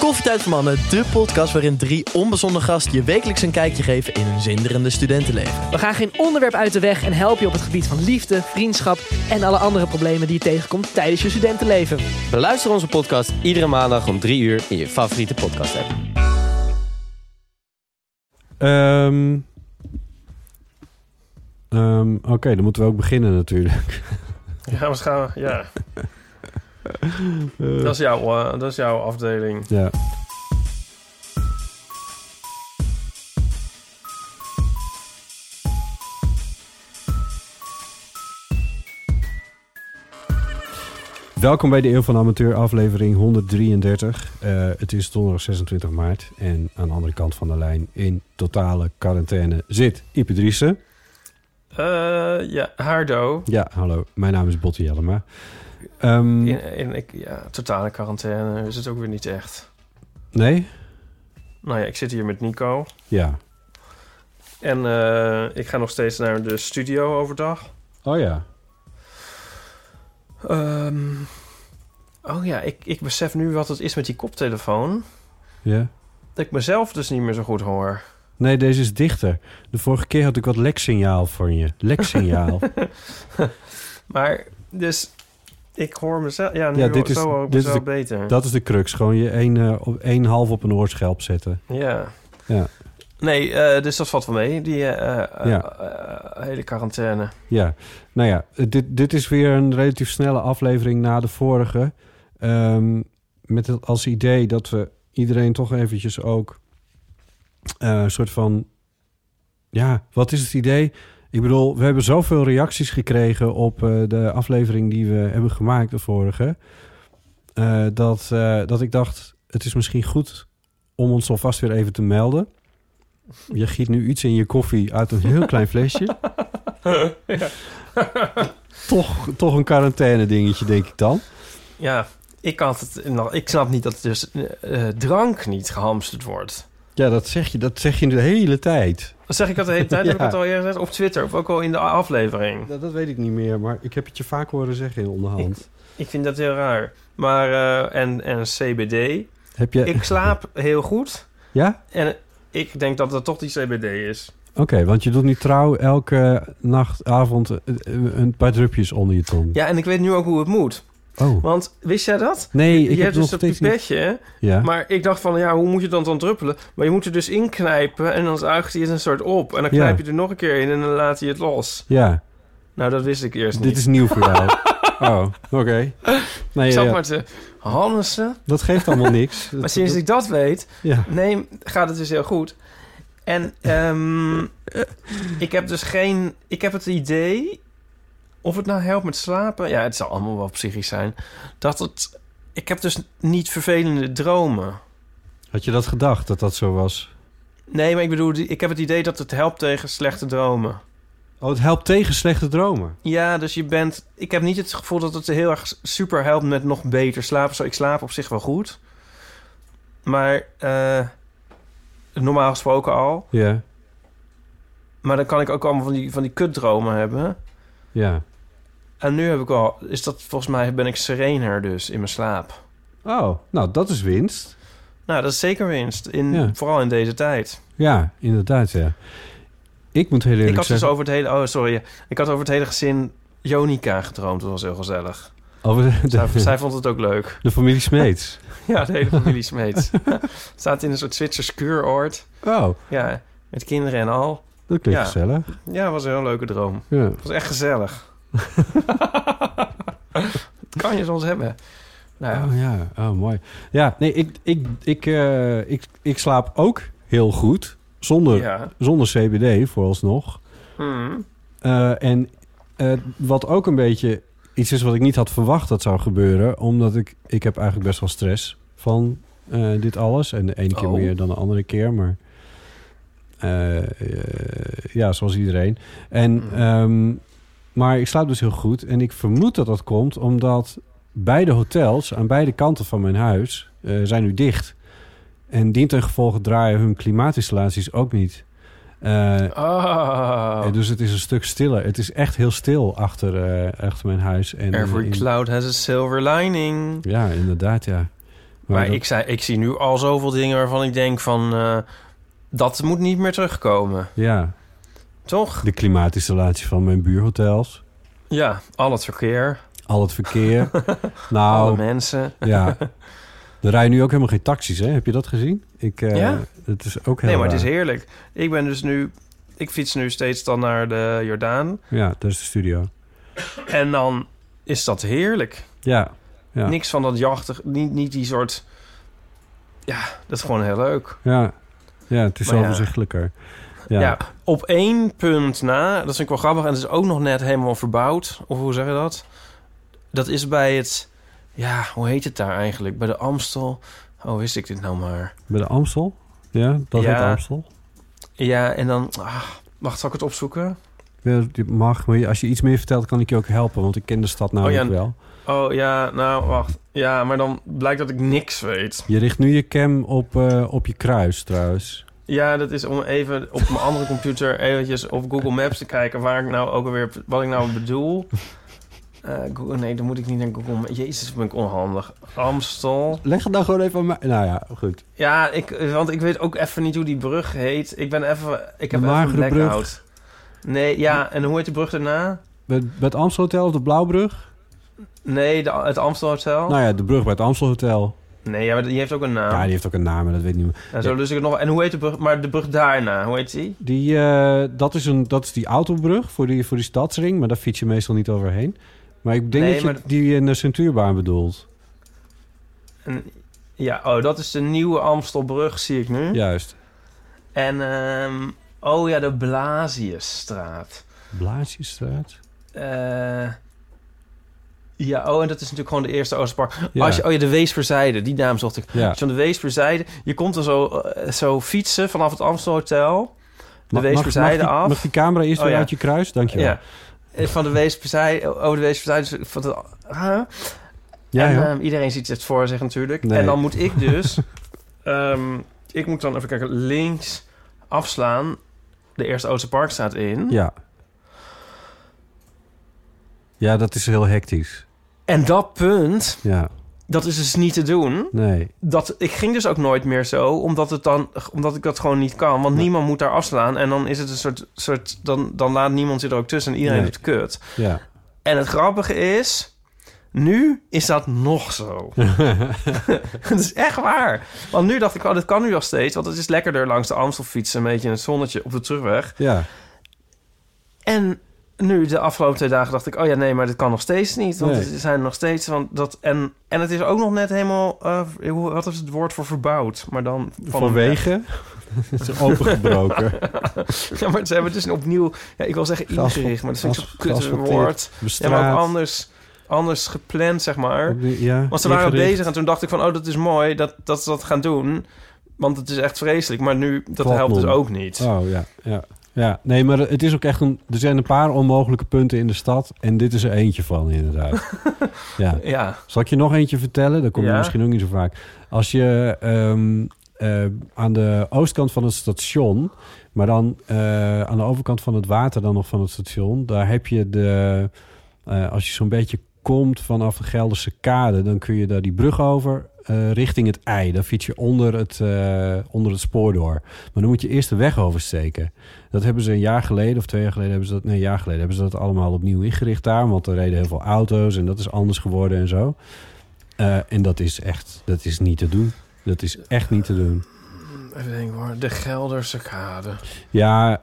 Koffietijd voor Mannen, de podcast waarin drie onbezonnen gasten je wekelijks een kijkje geven in hun zinderende studentenleven. We gaan geen onderwerp uit de weg en helpen je op het gebied van liefde, vriendschap en alle andere problemen die je tegenkomt tijdens je studentenleven. Beluister onze podcast iedere maandag om 3 uur in je favoriete podcast app. Ehm ehm, Oké, dan moeten we ook beginnen natuurlijk. Ja, we gaan, ja. Dat, is jouw, eh, dat is jouw afdeling. Ja. Welkom bij de Eeuw van Amateur, aflevering 133. Eh, het is donderdag 26 maart en aan de andere kant van de lijn in totale quarantaine zit Ipe Driessen. Eh, ja, Haardo. Ja, hallo, mijn naam is Botte Jellema. Ehm, In, in, ik, ja, totale quarantaine is het ook weer niet echt. nee? Nou ja, ik zit hier met Nico. Ja. En eh, ik ga nog steeds naar de studio overdag. Oh ja. Ehm, oh ja, ik, ik besef nu wat het is met die koptelefoon. Ja. Dat ik mezelf dus niet meer zo goed hoor. Nee, deze is dichter. De vorige keer had ik wat leksignaal voor je. Leksignaal. Maar, dus ik hoor mezelf... Ja, nu Ja, dit is- zo hoor ik dit is mezelf de- beter. Dat is de crux. Gewoon je één, eh, half op een oorschelp zetten. Ja. Ja. Nee, eh, dus dat valt wel mee, die eh, Ja. hele quarantaine. Ja. Nou ja, dit, dit is weer een relatief snelle aflevering na de vorige. Ehm, met het als idee dat we iedereen toch eventjes ook... een soort van... Ja, wat is het idee? Ik bedoel, we hebben zoveel reacties gekregen op eh, de aflevering die we hebben gemaakt, de vorige. eh, dat, eh, dat ik dacht, het is misschien goed om ons alvast weer even te melden. Je giet nu iets in je koffie uit een heel klein flesje. toch, toch een quarantaine dingetje, denk ik dan. Ja, ik, had het, nog- ik snap niet dat dus drank niet gehamsterd wordt. Ja, dat zeg je, dat zeg je de hele tijd. Dat zeg ik al de hele tijd, heb ik het al eerder gezegd, op Twitter, of ook al in de aflevering. Dat, dat weet ik niet meer, maar ik heb het je vaak horen zeggen in onderhand. Ik vind dat heel raar. Maar, eh, en, en CBD. Heb je... Ik slaap heel goed. Ja? En ik denk dat het toch die CBD is. Oké, want je doet nu trouw elke nacht, avond eh, een paar drupjes onder je tong. Ja, en ik weet nu ook hoe het moet. Oh. Want, wist jij dat? Nee, je ik heb hebt dus niet... pipetje, Ja. maar ik dacht van, ja, hoe moet je dan dan druppelen? Maar je moet er dus inknijpen en dan zuigt hij het een soort op. En dan knijp je er nog een keer in en dan laat hij het los. Ja, Nou, dat wist ik eerst dit niet. is nieuw voor jou. oh, oké. Nee, ik zat ja, maar te hannissen. dat geeft allemaal niks. Dat- Maar sinds dat- ik dat weet, Ja. nee, gaat het dus heel goed. En ehm, ik heb dus geen... Ik heb het idee, of het nou helpt met slapen... Ja, het zal allemaal wel psychisch zijn. Dat het... Ik heb dus niet vervelende dromen. Had je dat gedacht, dat dat zo was? Nee, maar ik bedoel, ik heb het idee dat het helpt tegen slechte dromen. Oh, het helpt tegen slechte dromen. Ja, dus je bent... Ik heb niet het gevoel dat het heel erg super helpt met nog beter slapen. Zo, ik slaap op zich wel goed. Maar eh, normaal gesproken al. Ja, Maar dan kan ik ook allemaal van die, van die kutdromen hebben. ja. En nu heb ik al... Is dat volgens mij ben ik serener dus in mijn slaap. Oh, nou, dat is winst. Nou, dat is zeker winst. In, Ja. Vooral in deze tijd. Ja, inderdaad, ja. Ik moet heel eerlijk Ik had dus over het hele... Oh, sorry. Ik had over het hele gezin Jonica gedroomd. Dat was heel gezellig. Over de, Zij, de, zij vond het ook leuk. de familie Smeets. Ja, de hele familie Smeets. Staat in een soort Zwitsers kuuroord. Oh, Ja, met kinderen en al. dat klinkt Ja. gezellig. Ja, was een heel leuke droom. Ja. Het was echt gezellig. Dat kan je soms hebben. Nou ja. Oh ja, oh mooi. Ja, nee, ik, ik, ik, eh, ik, ik slaap ook heel goed. Zonder, ja. zonder CBD vooralsnog. Hmm. Eh, en eh, wat ook een beetje iets is wat ik niet had verwacht dat zou gebeuren. Omdat ik, ik heb eigenlijk best wel stress van dit alles. En de ene keer Oh. meer dan de andere keer. Maar ja, zoals iedereen. En, Mm. ehm, maar ik slaap dus heel goed. En ik vermoed dat dat komt omdat beide hotels aan beide kanten van mijn huis eh, zijn nu dicht. En dient ten gevolge draaien hun klimaatinstallaties ook niet. Ah. en dus het is een stuk stiller. Het is echt heel stil achter, eh, achter mijn huis. En, Every in- cloud has a silver lining. Ja, inderdaad, ja. Maar dat- ik, zei, ik zie nu al zoveel dingen waarvan ik denk van... dat moet niet meer terugkomen. Ja, Toch? de klimaatinstallatie van mijn buurhotels. Ja, al het verkeer. Al het verkeer. Alle nou, mensen. ja. Er rijden nu ook helemaal geen taxis, hè? Heb je dat gezien? Ik, eh, Ja? Het is ook heel Nee, maar het is heerlijk. Ik ben dus nu... Ik fiets nu steeds dan naar de Jordaan. Ja, dat is de studio. En dan is dat heerlijk. Ja, ja. Niks van dat jachtig... Niet, niet die soort... Ja, dat is gewoon heel leuk. Ja, ja het is ja. overzichtelijker. Ja. Ja. op één punt na, dat vind ik wel grappig... en het is ook nog net helemaal verbouwd. Of hoe zeg je dat? Dat is bij het... Ja, hoe heet het daar eigenlijk? Bij de Amstel. Oh, wist ik dit nou maar. Bij de Amstel? Ja, dat Ja. heet Amstel. Ja, en dan... Ah, wacht, zal ik het opzoeken? Ja, mag, maar als je iets meer vertelt, kan ik je ook helpen. Want ik ken de stad namelijk ja. wel. Oh, ja, nou, wacht. Ja, maar dan blijkt dat ik niks weet. Je richt nu je cam op, eh, op je kruis, trouwens. Ja, dat is om even op mijn andere computer eventjes op Google Maps te kijken waar ik nou ook alweer wat ik nou bedoel. Eh, Google, nee, dan moet ik niet naar Google. Jezus, ben ik onhandig. Amstel. Leg het dan gewoon even aan mij. Nou ja, goed. Ja, ik, want ik weet ook even niet hoe die brug heet. Ik ben even, ik heb De even een blackout. Nee, ja, en hoe heet die brug daarna? Bij, het Amstelhotel of de Blauwbrug? Nee, de, het Amstel Hotel. Nou ja, de brug bij het Amstelhotel. Nee, ja, maar die heeft ook een naam. Ja, die heeft ook een naam, maar dat weet ik niet meer. en, zo, dus ik het nog, en hoe heet de brug? Maar de brug daarna, hoe heet die? Die, eh, dat, is een, dat is die autobrug voor die, voor die stadsring, maar daar fiets je meestal niet overheen. Maar ik denk Nee, dat je die in de Centuurbaan bedoelt. En, ja, oh, dat is de nieuwe Amstelbrug, zie ik nu. Juist. En, ehm, oh ja, de Blasiusstraat. Blaasjesstraat? Eh ja, oh, en dat is natuurlijk gewoon de eerste Oosterpark. Ja. Als je, oh ja, de Weesperzijde, die naam zocht ik. Ja. Als je van de Weesperzijde, je komt er zo, eh, zo fietsen vanaf het Amstelhotel. De Mag- Weesperzijde af. mag die camera eerst Oh, weer ja. uit je kruis? Dankjewel. Ja. Eh, Van de Weesperzijde, over de Weesperzijde. Van de, huh? Ja, en ja. ehm, iedereen ziet het voor zich natuurlijk. Nee. En dan moet ik dus... ehm, ik moet dan even kijken, links afslaan. De eerste Oosterpark staat in. ja. Ja, dat is heel hectisch. En dat punt, Ja, dat is dus niet te doen. nee. Dat, ik ging dus ook nooit meer zo, omdat, het dan, omdat ik dat gewoon niet kan. Want niemand moet daar afslaan. En dan is het een soort... soort dan, dan laat niemand zich er ook tussen en iedereen Nee. doet kut. Ja. En het grappige is... Nu is dat nog zo. Het is echt waar. Want nu dacht ik, oh, dit kan nu nog steeds. Want het is lekkerder langs de Amstel fietsen. Een beetje in het zonnetje op de terugweg. ja. En nu, de afgelopen twee dagen, dacht ik... oh ja, nee, maar dit kan nog steeds niet. Want Nee. er zijn nog steeds... Want dat, en, en het is ook nog net helemaal... hoe- wat is het woord voor verbouwd? Maar dan... Van Vanwege. Het is opengebroken. ja, maar ze hebben het dus opnieuw... Ja, ik wil zeggen ingericht, maar dat vind ik gas- zo'n kut woord. Ja, Bestraat. maar ook anders, anders gepland, zeg maar. Ja, Want ze waren ingericht. bezig en toen dacht ik van... oh, dat is mooi dat, dat ze dat gaan doen. Want het is echt vreselijk. Maar nu, dat helpt dus ook niet. Oh ja, ja. Ja, nee, maar het is ook echt een. Er zijn een paar onmogelijke punten in de stad. En dit is er eentje van, inderdaad. ja. Ja, Zal ik je nog eentje vertellen? Dat komt Ja. misschien ook niet zo vaak. Als je ehm, eh, aan de oostkant van het station, maar dan eh, aan de overkant van het water dan nog van het station, daar heb je de. eh, als je zo'n beetje komt vanaf de Gelderse kade, dan kun je daar die brug over eh, richting het ei. Dan fiets je onder het, eh, onder het spoor door. Maar dan moet je eerst de weg oversteken. Dat hebben ze een jaar geleden of twee jaar geleden hebben ze dat. Nee, een jaar geleden hebben ze dat allemaal opnieuw ingericht daar. Want er reden heel veel auto's en dat is anders geworden en zo. Eh, en dat is echt, dat is niet te doen. Dat is echt niet te doen. even denken hoor. De Gelderse kade. Ja,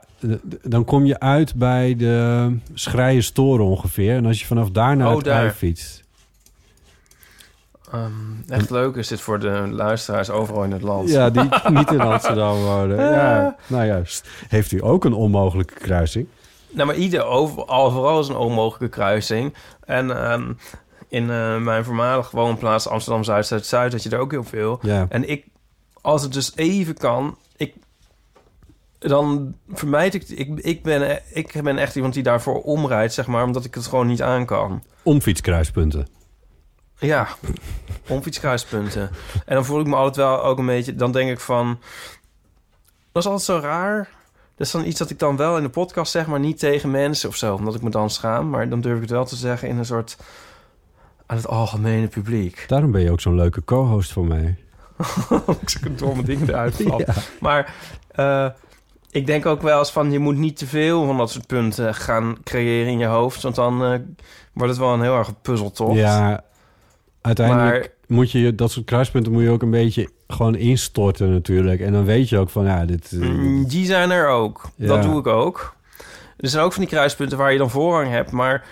dan kom je uit bij de Schrijenstoren ongeveer. En als je vanaf daar naar Oh, het daar. ei fietst. Ehm, echt leuk is dit voor de luisteraars overal in het land. Ja, die niet in Amsterdam wonen. Ja, nou juist. Heeft u ook een onmogelijke kruising? nou, maar ieder overal, vooral is een onmogelijke kruising. En ehm, in eh, mijn voormalige woonplaats Amsterdam Zuid, Zuid, Zuid, had je er ook heel veel. Ja. En ik, als het dus even kan, ik, dan vermijd ik, ik, ik ben, ik ben echt iemand die daarvoor omrijdt, zeg maar, omdat ik het gewoon niet aan kan. Omfietskruispunten. Ja, omfietskruispunten. En dan voel ik me altijd wel ook een beetje... Dan denk ik van... Dat is altijd zo raar. Dat is dan iets dat ik dan wel in de podcast zeg... maar niet tegen mensen of zo. Omdat ik me dan schaam. Maar dan durf ik het wel te zeggen in een soort... aan het algemene publiek. Daarom ben je ook zo'n leuke co-host voor mij. ik zulke domme dingen eruit val. Ja. Maar eh, ik denk ook wel eens van... je moet niet te veel van dat soort punten gaan creëren in je hoofd. Want dan eh, wordt het wel een heel erg puzzeltocht. Ja, uiteindelijk Maar- moet je dat soort kruispunten moet je ook een beetje gewoon instorten natuurlijk. En dan weet je ook van ja, dit. eh, Mm, Die zijn er ook. Ja. Dat doe ik ook. Er zijn ook van die kruispunten waar je dan voorrang hebt, maar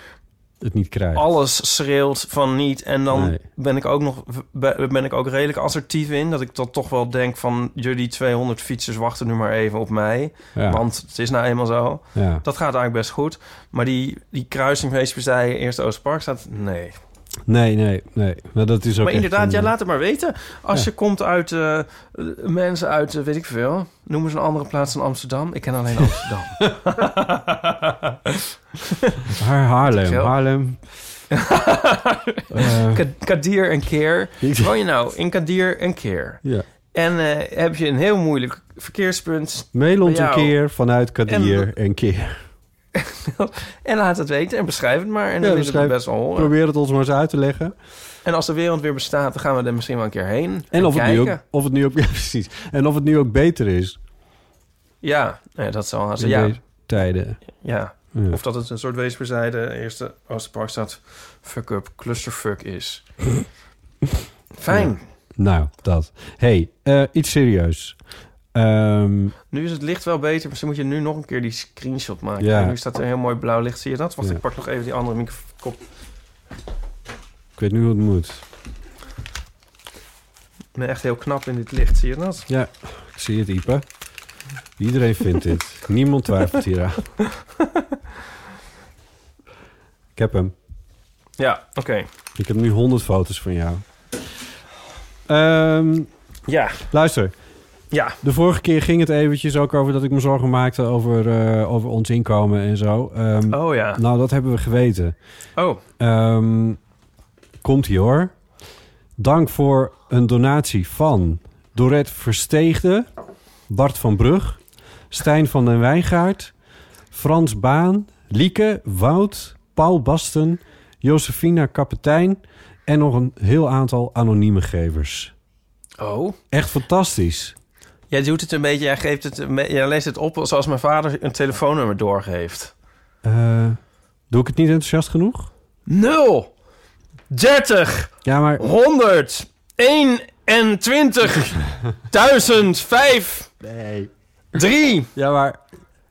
het niet krijgt. alles schreeuwt van niet. En dan Nee. ben ik ook nog be- ben ik ook redelijk assertief in. Dat ik dan toch wel denk van jullie 200 fietsers wachten nu maar even op mij. Ja. Want het is nou eenmaal zo. Ja. Dat gaat eigenlijk best goed. Maar die, die kruising Weesperzijen, Eerste Oosterpark staat... Nee. Nee, nee, nee. Maar dat is ook maar inderdaad, ja, laat het maar weten. Als Ja. je komt uit eh, eh, mensen uit, eh, weet ik veel... Noem eens een andere plaats dan Amsterdam. Ik ken alleen Amsterdam. Haar Haarlem. Haarlem. Eh, Ka- Kadir en Keer. Woon je nou in Kadir en Keer? ja. En eh, heb je een heel moeilijk verkeerspunt... Mail ons een keer vanuit Kadir En- keer. En laat het weten en beschrijf het maar. En dan Ja, beschrijf- het best wel horen. Probeer het ons maar eens uit te leggen. En als de wereld weer bestaat, dan gaan we er misschien wel een keer heen. En of het, nu kijken. ook, of het nu ook... Ja, precies. En of het nu ook beter is Ja, nee, dat zal haast. in Ja, tijden. ja. Ja. Of dat het een soort weesperzijde eerste Oosterparkstad fuck-up clusterfuck is. Fijn. Nou, dat. hey, eh, iets serieus. Ehm, Nu is het licht wel beter, misschien moet je nu nog een keer die screenshot maken. Ja. Nu staat er een heel mooi blauw licht, zie je dat? Wacht, Ja. ik pak nog even die andere microfoon. ik weet nu hoe het moet. Ik ben echt heel knap in dit licht, zie je dat? Ja, ik zie het, Ipe. Iedereen vindt dit. Niemand twijfelt hieraan. Ik heb hem. Ja, oké. Ik heb nu 100 foto's van jou. Ehm, Ja, luister, ja. de vorige keer ging het eventjes ook over dat ik me zorgen maakte over, eh, over ons inkomen en zo. Ehm, Oh ja. Nou, dat hebben we geweten. Oh, Ehm, komt ie hoor. Dank voor een donatie van Dorette Versteegde, Bart van Brug, Stijn van den Wijngaard, Frans Baan, Lieke, Wout, Paul Basten, Josefina Kapitein en nog een heel aantal anonieme gevers. oh. Echt fantastisch. Jij doet het een beetje, jij, geeft het, jij leest het op zoals mijn vader een telefoonnummer doorgeeft. Eh, doe ik het niet enthousiast genoeg? 0, 30, Ja, maar 100, 21, 1000, 5, nee. 3 Ja, maar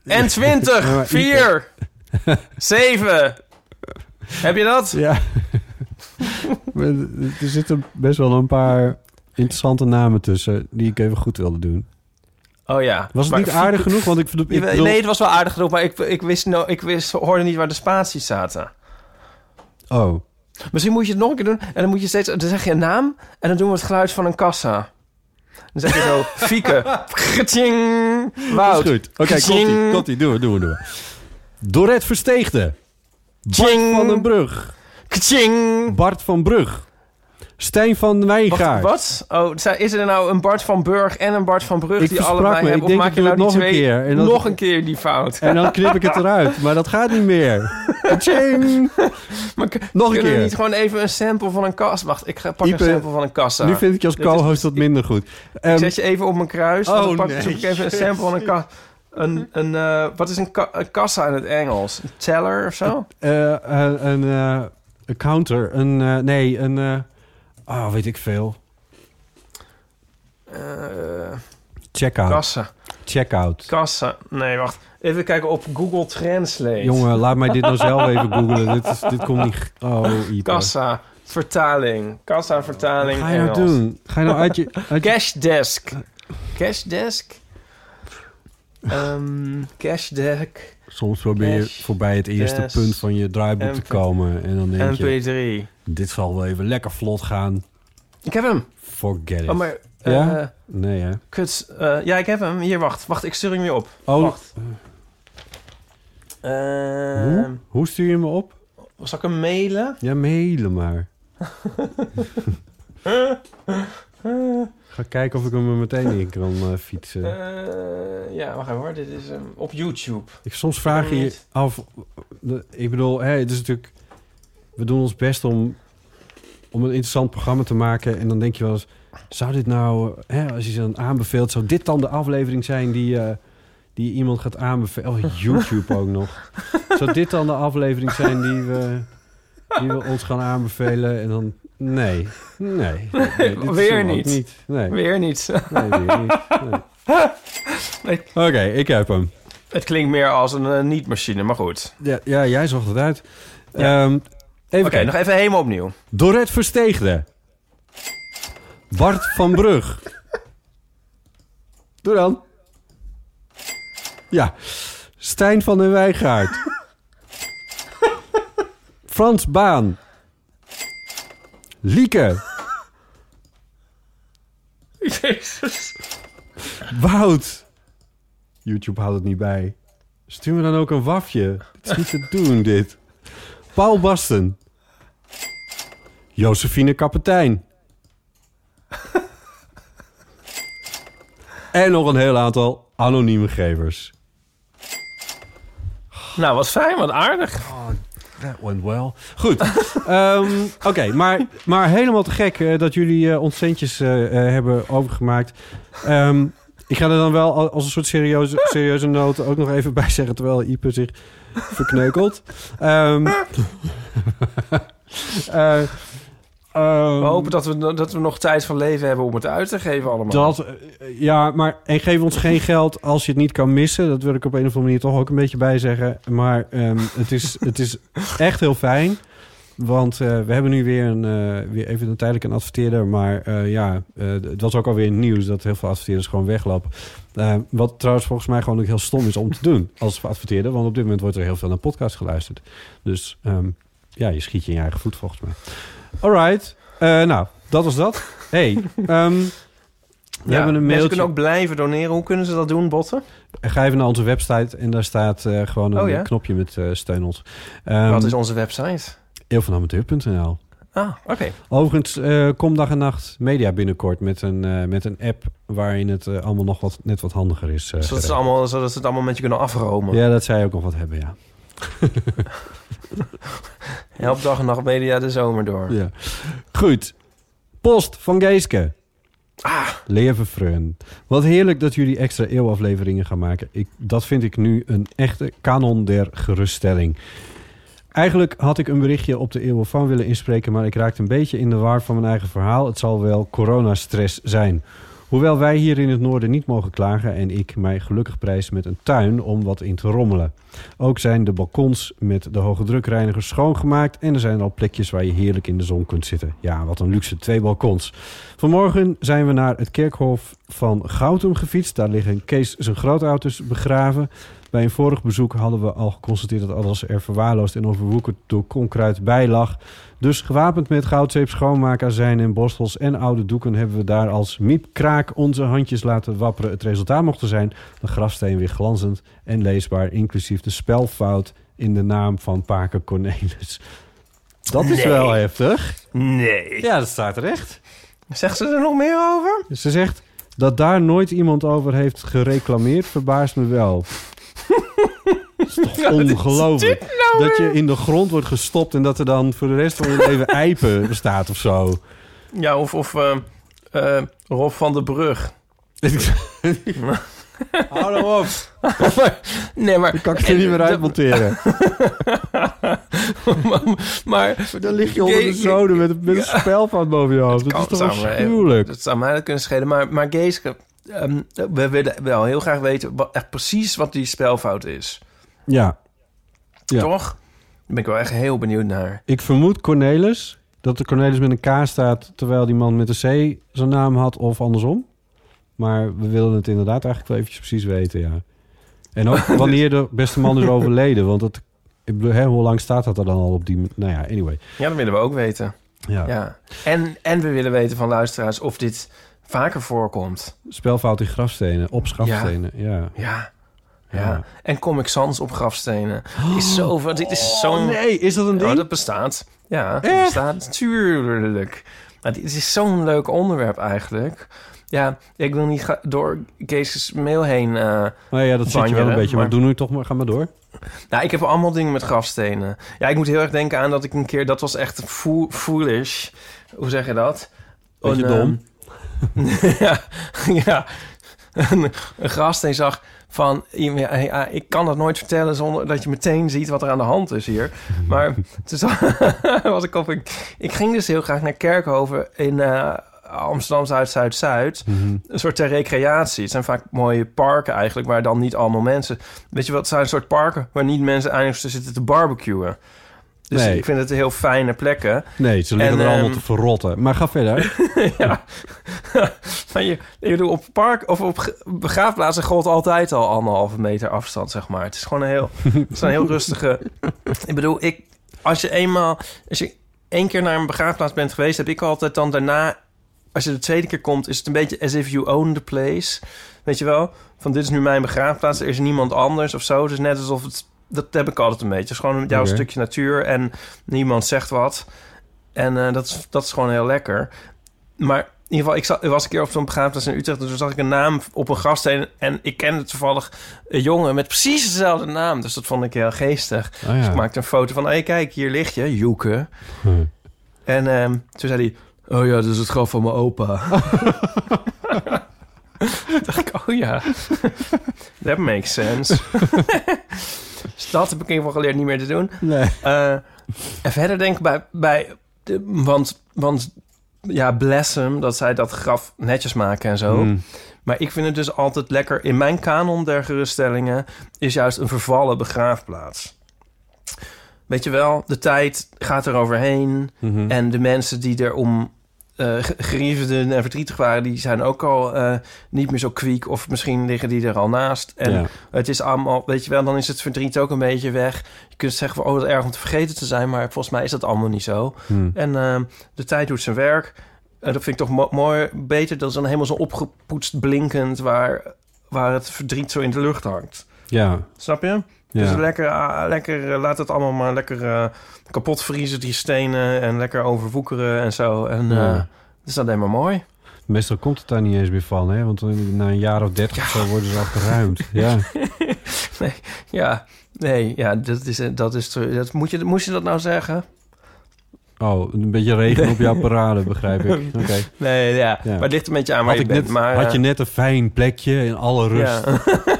en Ja, 20, maar 4, 7. Heb je dat? Ja. Er zitten best wel een paar interessante namen tussen die ik even goed wilde doen. Oh ja. Was het Maar niet aardig genoeg? Want ik, ik Je- bedoel- Nee, het was wel aardig genoeg, maar ik, ik, wist, no, ik wist, hoorde niet waar de spaties zaten. Oh, Misschien moet je het nog een keer doen. En dan moet je steeds... Dan zeg je een naam. En dan doen we het geluid van een kassa. Dan zeg je zo... Fieke. Wout. is goed. Oké, Gtjing. komt-ie, komt-ie. Doen we, doen we, doen we. Dorette Versteegde. Bart van den Brug. Gtjing. Bart van Brug. Stijn van Wijngaard. wat? Oh, is er nou een Bart van Burg en een Bart van Brug Ik die allebei me. hebben? Ik Of denk, maak ik je nou nog een twee... keer. En dan- Nog een keer die fout. En dan knip ik het eruit. Maar dat gaat niet meer. K- Nog een kunnen keer. niet gewoon even een sample van een kassa... Wacht, ik ga pak Ipe, een sample van een kassa. Nu vind ik je als co-host wat minder goed. Ik Ehm, zet je even op mijn kruis. Oh, dan pak nee. ik even een sample van een kassa. Een, een, eh, wat is een, ka- een kassa in het Engels? Een teller of zo? eh, eh, een, een counter. Een, nee, een... oh, weet ik veel. Eh, Checkout. kassa. Checkout. Kassa. Nee, wacht. Even kijken op Google Translate. Jongen, laat mij dit nou zelf even googlen. Dit, is, dit komt niet... Oh, Ipe. Kassa. Vertaling. Kassa, vertaling. Wat ga je nou Engels. doen? Ga je nou uit je... Uit je- Cash desk. Cash desk? Ehm cash desk. Soms probeer je voorbij het eerste punt van je draaiboek te komen. En dan denk je, MP3. dit zal wel even lekker vlot gaan. Ik heb hem. Forget it. Oh, maar... Ja? eh, Nee, hè? kut. eh, ja, ik heb hem. Hier, wacht. Wacht, ik stuur hem weer op. Oh, Wacht. hoe? Ehm, Hoe stuur je me op? zal ik hem mailen? Ja, mailen maar. Ga kijken of ik hem er meteen in kan eh, fietsen. Eh, ja, wacht even hoor. Dit is hem op YouTube. Ik, soms vraag je je niet. af... Ik bedoel, het is natuurlijk... We doen ons best om, om een interessant programma te maken. En dan denk je wel eens... Zou dit nou... Hè, als je ze dan aanbeveelt... Zou dit dan de aflevering zijn die, eh, die iemand gaat aanbevelen? Oh, YouTube ook nog. Zou dit dan de aflevering zijn die we, die we ons gaan aanbevelen? En dan... Nee. Nee. dit Weer niet. Nee. Weer niet. Nee, weer niet. Nee. Oké, ik heb hem. Het klinkt meer als een eh, niet-machine, maar goed. Ja, ja, jij zocht het uit. Ja. Ehm, even Oké, nog even helemaal opnieuw. Dorette Versteegde. Bart van Brug. Doe dan. Ja. Stijn van den Wijngaard. Frans Baan. Lieke. Jezus. Wout. YouTube houdt het niet bij. Stuur me dan ook een wafje. Het is niet te doen, dit. Paul Basten. Josephine Kapitein. en nog een heel aantal anonieme gevers. Nou, wat fijn, wat aardig. That went well. Goed. Ehm, Oké, maar, maar helemaal te gek eh, dat jullie eh, ons centjes eh, hebben overgemaakt. Ehm, ik ga er dan wel al- als een soort serieuze, serieuze noot ook nog even bij zeggen... terwijl Ipe zich verkneukelt. Ehm, eh, ehm, We hopen dat we, dat we nog tijd van leven hebben om het uit te geven allemaal. dat, eh, ja, maar en geef ons geen geld als je het niet kan missen. Dat wil ik op een of andere manier toch ook een beetje bij zeggen. Maar ehm, het, is, het is echt heel fijn. Want eh, we hebben nu weer, een, eh, weer even een tijdelijk een adverteerder. Maar eh, ja, eh, het was ook alweer nieuws dat heel veel adverteerders gewoon weglopen. Eh, wat trouwens volgens mij gewoon ook heel stom is om te doen als adverteerder. Want op dit moment wordt er heel veel naar podcast geluisterd. Dus ehm, ja, je schiet je in je eigen voet volgens mij. Alright. Eh, nou, dat was dat. Hey, ehm, we ja, hebben een Mensen mailtje. kunnen ook blijven doneren. Hoe kunnen ze dat doen, Botten? Ga even naar onze website en daar staat eh, gewoon een Oh ja? knopje met eh steun ons. Ehm, Wat is onze website? eeuwvanamateur.nl Ah, oké. Overigens, eh kom dag en nacht media binnenkort met een, eh, met een app waarin het allemaal nog wat, net wat handiger is. eh, Zodat, ze allemaal, zodat ze het allemaal met je kunnen afromen. Ja, dat zij ook nog wat hebben, ja. Help dag en nacht media de zomer door. ja. Goed. Post van Geeske. Ah. Leven Freun. Wat heerlijk dat jullie extra eeuwafleveringen gaan maken. Ik, dat vind ik nu een echte kanon der geruststelling. Eigenlijk had ik een berichtje op de Eeuwofoon willen inspreken... maar ik raakte een beetje in de war van mijn eigen verhaal. Het zal wel coronastress zijn. Hoewel wij hier in het noorden niet mogen klagen... en ik mij gelukkig prijs met een tuin om wat in te rommelen. Ook zijn de balkons met de hoge drukreinigers schoongemaakt... en er zijn al plekjes waar je heerlijk in de zon kunt zitten. Ja, wat een luxe, twee balkons. Vanmorgen zijn we naar het kerkhof van Gautum gefietst. Daar liggen Kees zijn grootouders begraven. Bij een vorig bezoek hadden we al geconstateerd dat alles er verwaarloosd en overwoekerd door onkruid bij lag. Dus gewapend met goudzeep, schoonmaakazijn en borstels en oude doeken hebben we daar als miepkraak onze handjes laten wapperen. Het resultaat mocht er zijn de grafsteen weer glanzend en leesbaar, inclusief de spelfout in de naam van Paker Cornelis. Dat is Nee. wel heftig. Nee. Ja, dat staat er echt. Zegt ze er nog meer over? Ze zegt dat daar nooit iemand over heeft gereclameerd, verbaast me wel. Dat is toch ongelooflijk. dat je in de grond wordt gestopt en dat er dan voor de rest van je leven eipen bestaat of zo. Ja, of, of eh, Rob van der Brug. Hou nou op. nee, maar... Dan kan ik het er niet meer uitmonteren. maar, maar... Dan lig je onder de zoden met, met een spelfout boven je hoofd. Dat, is toch afschuwelijk. Dat zou mij dat kunnen schelen. Maar, maar Geeske, ehm, we willen wel heel graag weten... Wat, echt precies wat die spelfout is. Ja. Ja. Toch? Daar ben ik wel echt heel benieuwd naar. Ik vermoed Cornelis, dat de Cornelis met een K staat... terwijl die man met een C zijn naam had of andersom. Maar we willen het inderdaad eigenlijk wel eventjes precies weten, ja. En ook wanneer de beste man is overleden. Want dat, ik bedoel, hè, hoe lang staat dat er dan al op die... Nou ja, anyway. Ja, dat willen we ook weten. Ja. Ja. En, en we willen weten van luisteraars of dit vaker voorkomt. Spelfout in grafstenen, op grafstenen. Ja. Ja. Ja. Ja. En Comic Sans op grafstenen. Is zo, dit is zo'n... Oh, nee, is dat een ding? Oh, dat bestaat. Ja, dat Echt? bestaat natuurlijk. Maar dit is zo'n leuk onderwerp eigenlijk. Ja, ik wil niet door Kees' mail heen... eh, Nou ja, dat zit je wel een beetje. Maar, maar- doe nu toch maar, ga maar door. nou, ik heb allemaal dingen met grafstenen. Ja, ik moet heel erg denken aan dat ik een keer... Dat was echt foo- foolish. Hoe zeg je dat? Beetje Een, dom. ehm, ja, ja. Een, een grafsteen zag van... Ja, ik kan dat nooit vertellen zonder dat je meteen ziet wat er aan de hand is hier. Maar toen was ik op... Ik, ik ging dus heel graag naar Kerkhoven in... eh, Amsterdam Zuid, Zuid, Zuid. Mhm. Een soort ter recreatie. Het zijn vaak mooie parken eigenlijk, waar dan niet allemaal mensen. Weet je wat? Het zijn een soort parken waar niet mensen eindigen te zitten te barbecuen. Dus Nee. ik vind het heel fijne plekken. Nee, ze liggen En, er allemaal ehm, te verrotten. Maar ga verder. ja. maar je, ik bedoel, op park of op begraafplaatsen gold altijd al anderhalve meter afstand, zeg maar. Het is gewoon een heel, het is een heel rustige. Ik bedoel, ik, als je eenmaal, als je één keer naar een begraafplaats bent geweest, heb ik altijd dan daarna, als je de tweede keer komt, is het een beetje as if you own the place. Weet je wel? Van dit is nu mijn begraafplaats, er is niemand anders of zo. Dus net alsof het, dat heb ik altijd een beetje. Het is gewoon jouw stukje natuur en niemand zegt wat. En eh, dat, is, dat is gewoon heel lekker. Maar in ieder geval, ik, zat, was een keer op zo'n begraafplaats in Utrecht... en toen zag ik een naam op een grafsteen... en ik kende toevallig een jongen met precies dezelfde naam. Dus dat vond ik heel geestig. Oh Dus ik maakte een foto van... hé, kijk, hier ligt je, Joeke. Hm. En ehm, toen zei hij... oh ja, dat is het graf van mijn opa. Dacht ik, oh ja, that makes sense. Dus dat heb ik in ieder geval geleerd niet meer te doen. Nee. Eh, en verder denk ik bij... bij de, want, want ja, bless hem dat zij dat graf netjes maken en zo. Mm. Maar ik vind het dus altijd lekker... In mijn kanon der geruststellingen... is juist een vervallen begraafplaats. Weet je wel, de tijd gaat er overheen... Mhm. En de mensen die erom eh geriefden en verdrietig waren... die zijn ook al eh, niet meer zo kwiek... of misschien liggen die er al naast. En Ja. het is allemaal, weet je wel... dan is het verdriet ook een beetje weg. Je kunt zeggen van, oh, wat erg om te vergeten te zijn... maar volgens mij is dat allemaal niet zo. Hm. En eh, de tijd doet zijn werk. En dat vind ik toch mo- mooi, beter... dan dan helemaal zo opgepoetst blinkend... Waar, waar het verdriet zo in de lucht hangt. Ja. Snap je? Ja. Dus lekker, ah, lekker eh, laat het allemaal maar lekker eh, kapot vriezen, die stenen. En lekker overwoekeren en zo. En Ja. eh, dat is alleen maar mooi. Meestal komt het daar niet eens meer van, hè? Want na een jaar of dertig of zo worden ze afgeruimd. Ja. nee, ja, nee, ja, dat is, dat is, dat, moet je, moest je dat nou zeggen? Oh, een beetje regen op jouw parade, begrijp ik. Oké. Nee, ja, Ja. maar het ligt een beetje aan waar Had, je ik bent. net, maar, had je net een fijn plekje in alle rust. ja.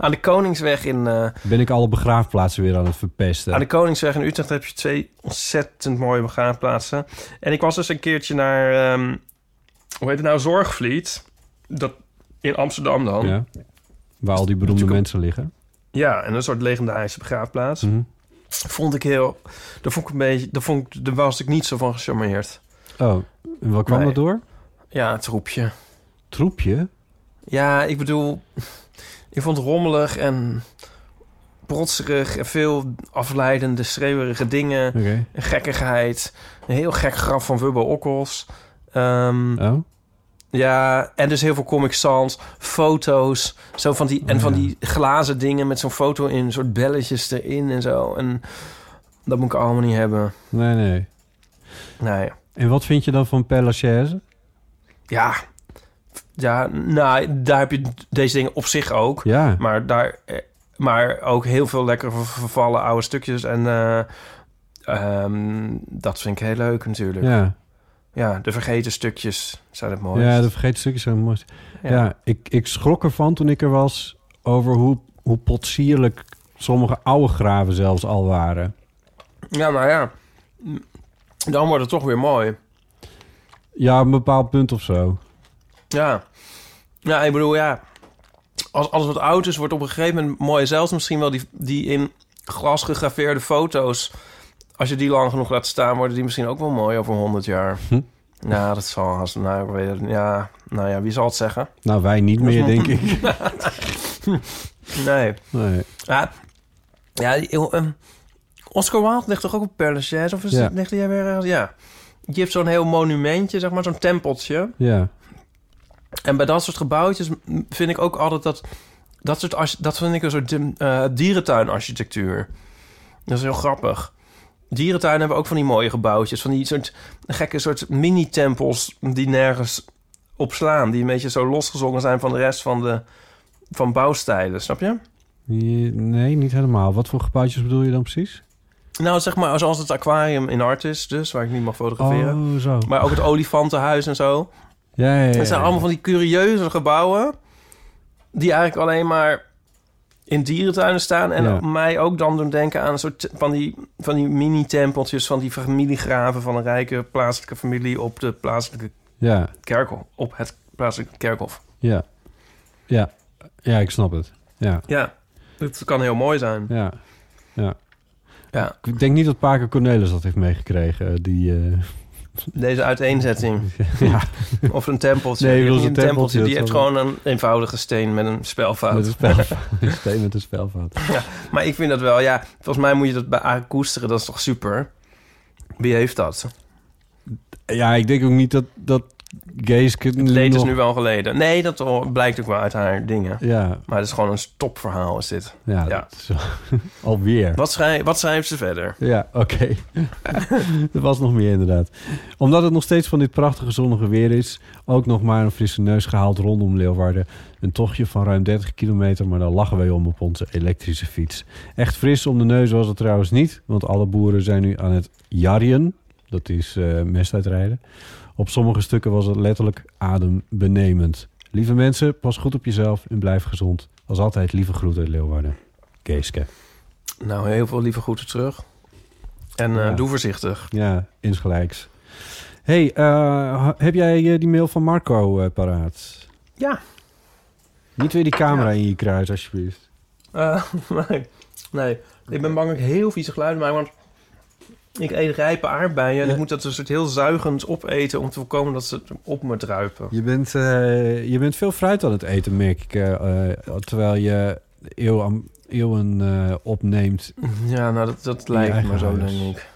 aan de Koningsweg in... eh, Ben ik alle begraafplaatsen weer aan het verpesten. Aan de Koningsweg in Utrecht heb je twee ontzettend mooie begraafplaatsen. En ik was dus een keertje naar, ehm, hoe heet het nou, Zorgvliet. Dat, in Amsterdam dan. Ja. Ja. Waar al die beroemde mensen liggen. en een soort legendarische begraafplaats. Mhm. Vond ik heel, daar vond ik een beetje, daar, vond ik, daar was ik niet zo van gecharmeerd. Oh, en wat kwam Nee. dat door? Ja, het roepje. Troepje? Ja, ik bedoel, ik vond het rommelig en protserig en veel afleidende, schreeuwerige dingen. Een gekkigheid. Een heel gek graf van Wubbo Okkels. Ehm, Oh? Ja, en dus heel veel Comic Sans, foto's, zo van die, en van ja. die glazen dingen met zo'n foto in, soort belletjes erin en zo. En dat moet ik allemaal niet hebben. Nee, nee. Nee. En wat vind je dan van Père Lachaise? Ja, ja, nou, daar heb je deze dingen op zich ook. Ja. Maar daar, eh, maar ook heel veel lekkere ver- vervallen oude stukjes. En eh, ehm, dat vind ik heel leuk natuurlijk. Ja. Ja. de vergeten stukjes zijn het mooist. Ja, de vergeten stukjes zijn mooi. Ja, Ja. ik, ik schrok ervan toen ik er was over hoe, hoe potsierlijk sommige oude graven zelfs al waren. Ja, maar ja. Dan wordt het toch weer mooi. Ja, op een bepaald punt of zo. Ja. Ja, ik bedoel, ja. Als alles wat oud is, wordt op een gegeven moment mooi. Zelfs misschien wel die, die in glas gegraveerde foto's. Als je die lang genoeg laat staan, worden die misschien ook wel mooi over 100 jaar. Hm. Nou, dat zal haast. Nou, ik weet het. Ja, nou ja, wie zal het zeggen? Nou, wij niet meer, denk ik. Nee. Nee. Ja, ja heel, ehm, Oscar Wilde ligt toch ook op Père Lachaise? Of is Ja. het, ligt hij weer ergens? Ja. Je hebt zo'n heel monumentje, zeg maar, zo'n tempeltje. Ja. En bij dat soort gebouwtjes vind ik ook altijd dat... Dat, soort, dat vind ik een soort uh, dierentuinarchitectuur. Dat is heel grappig. Dierentuinen hebben ook van die mooie gebouwtjes. Van die soort gekke soort mini-tempels die nergens op slaan. Die een beetje zo losgezongen zijn van de rest van de van bouwstijlen. Snap je? Je- Nee, niet helemaal. Wat voor gebouwtjes bedoel je dan precies? Nou, zeg maar, zoals het aquarium in Artis, dus waar ik niet mag fotograferen. Oh, zo. Maar ook het olifantenhuis en zo. Ja, ja, ja. Het zijn allemaal van die curieuze gebouwen... die eigenlijk alleen maar in dierentuinen staan... en Ja. mij ook dan doen denken aan een soort van die, van die mini-tempeltjes... van die familiegraven van een rijke plaatselijke familie... op de plaatselijke Ja, kerkhof. Op het plaatselijke kerkhof. ja. Ja. Ja, ik snap het. Ja, Ja, het kan heel mooi zijn. ja. Ja. Ja, Ik denk niet dat Paco Cornelis dat heeft meegekregen. Die, eh, deze uiteenzetting. ja, Of een tempeltje. Nee, zo'n tempeltje, Die heeft gewoon een eenvoudige steen met een spelfout. met een spelfout. Een steen met een spelfout. Maar ik vind dat wel, ja, volgens mij moet je dat bij koesteren, dat is toch super? Wie heeft dat? Ja, ik denk ook niet dat, dat gays kunnen Het leed is nu wel geleden. Nee, dat blijkt ook wel uit haar dingen. Ja, Maar het is gewoon een stopverhaal, is dit. ja, Ja. dat is alweer. Wat, schrij, wat schrijft ze verder? Ja, oké. er was nog meer inderdaad. Omdat het nog steeds van dit prachtige zonnige weer is... ook nog maar een frisse neus gehaald rondom Leeuwarden. Een tochtje van ruim 30 kilometer... maar dan lachen wij om op onze elektrische fiets. Echt fris om de neus was het trouwens niet... want alle boeren zijn nu aan het jarien. Dat is eh mest uitrijden. Op sommige stukken was het letterlijk adembenemend. Lieve mensen, pas goed op jezelf en blijf gezond. Als altijd, lieve groeten uit Leeuwarden. Geeske. Nou, heel veel lieve groeten terug. En eh, Ja. doe voorzichtig. Ja, insgelijks. hey, eh, heb jij eh, die mail van Marco eh, paraat? Ja. Niet weer die camera in je kruis, alsjeblieft. Eh, nee. nee, ik ben bang dat ik heel vieze geluiden maak, want ik eet rijpe aardbeien... en Ja. ik moet dat een soort heel zuigend opeten... om te voorkomen dat ze op me druipen. Je bent, eh, je bent veel fruit aan het eten, merk ik. eh, terwijl je eeuw aan- eeuwen eh, opneemt. Ja, nou, dat, dat lijkt me zo, huis. denk ik.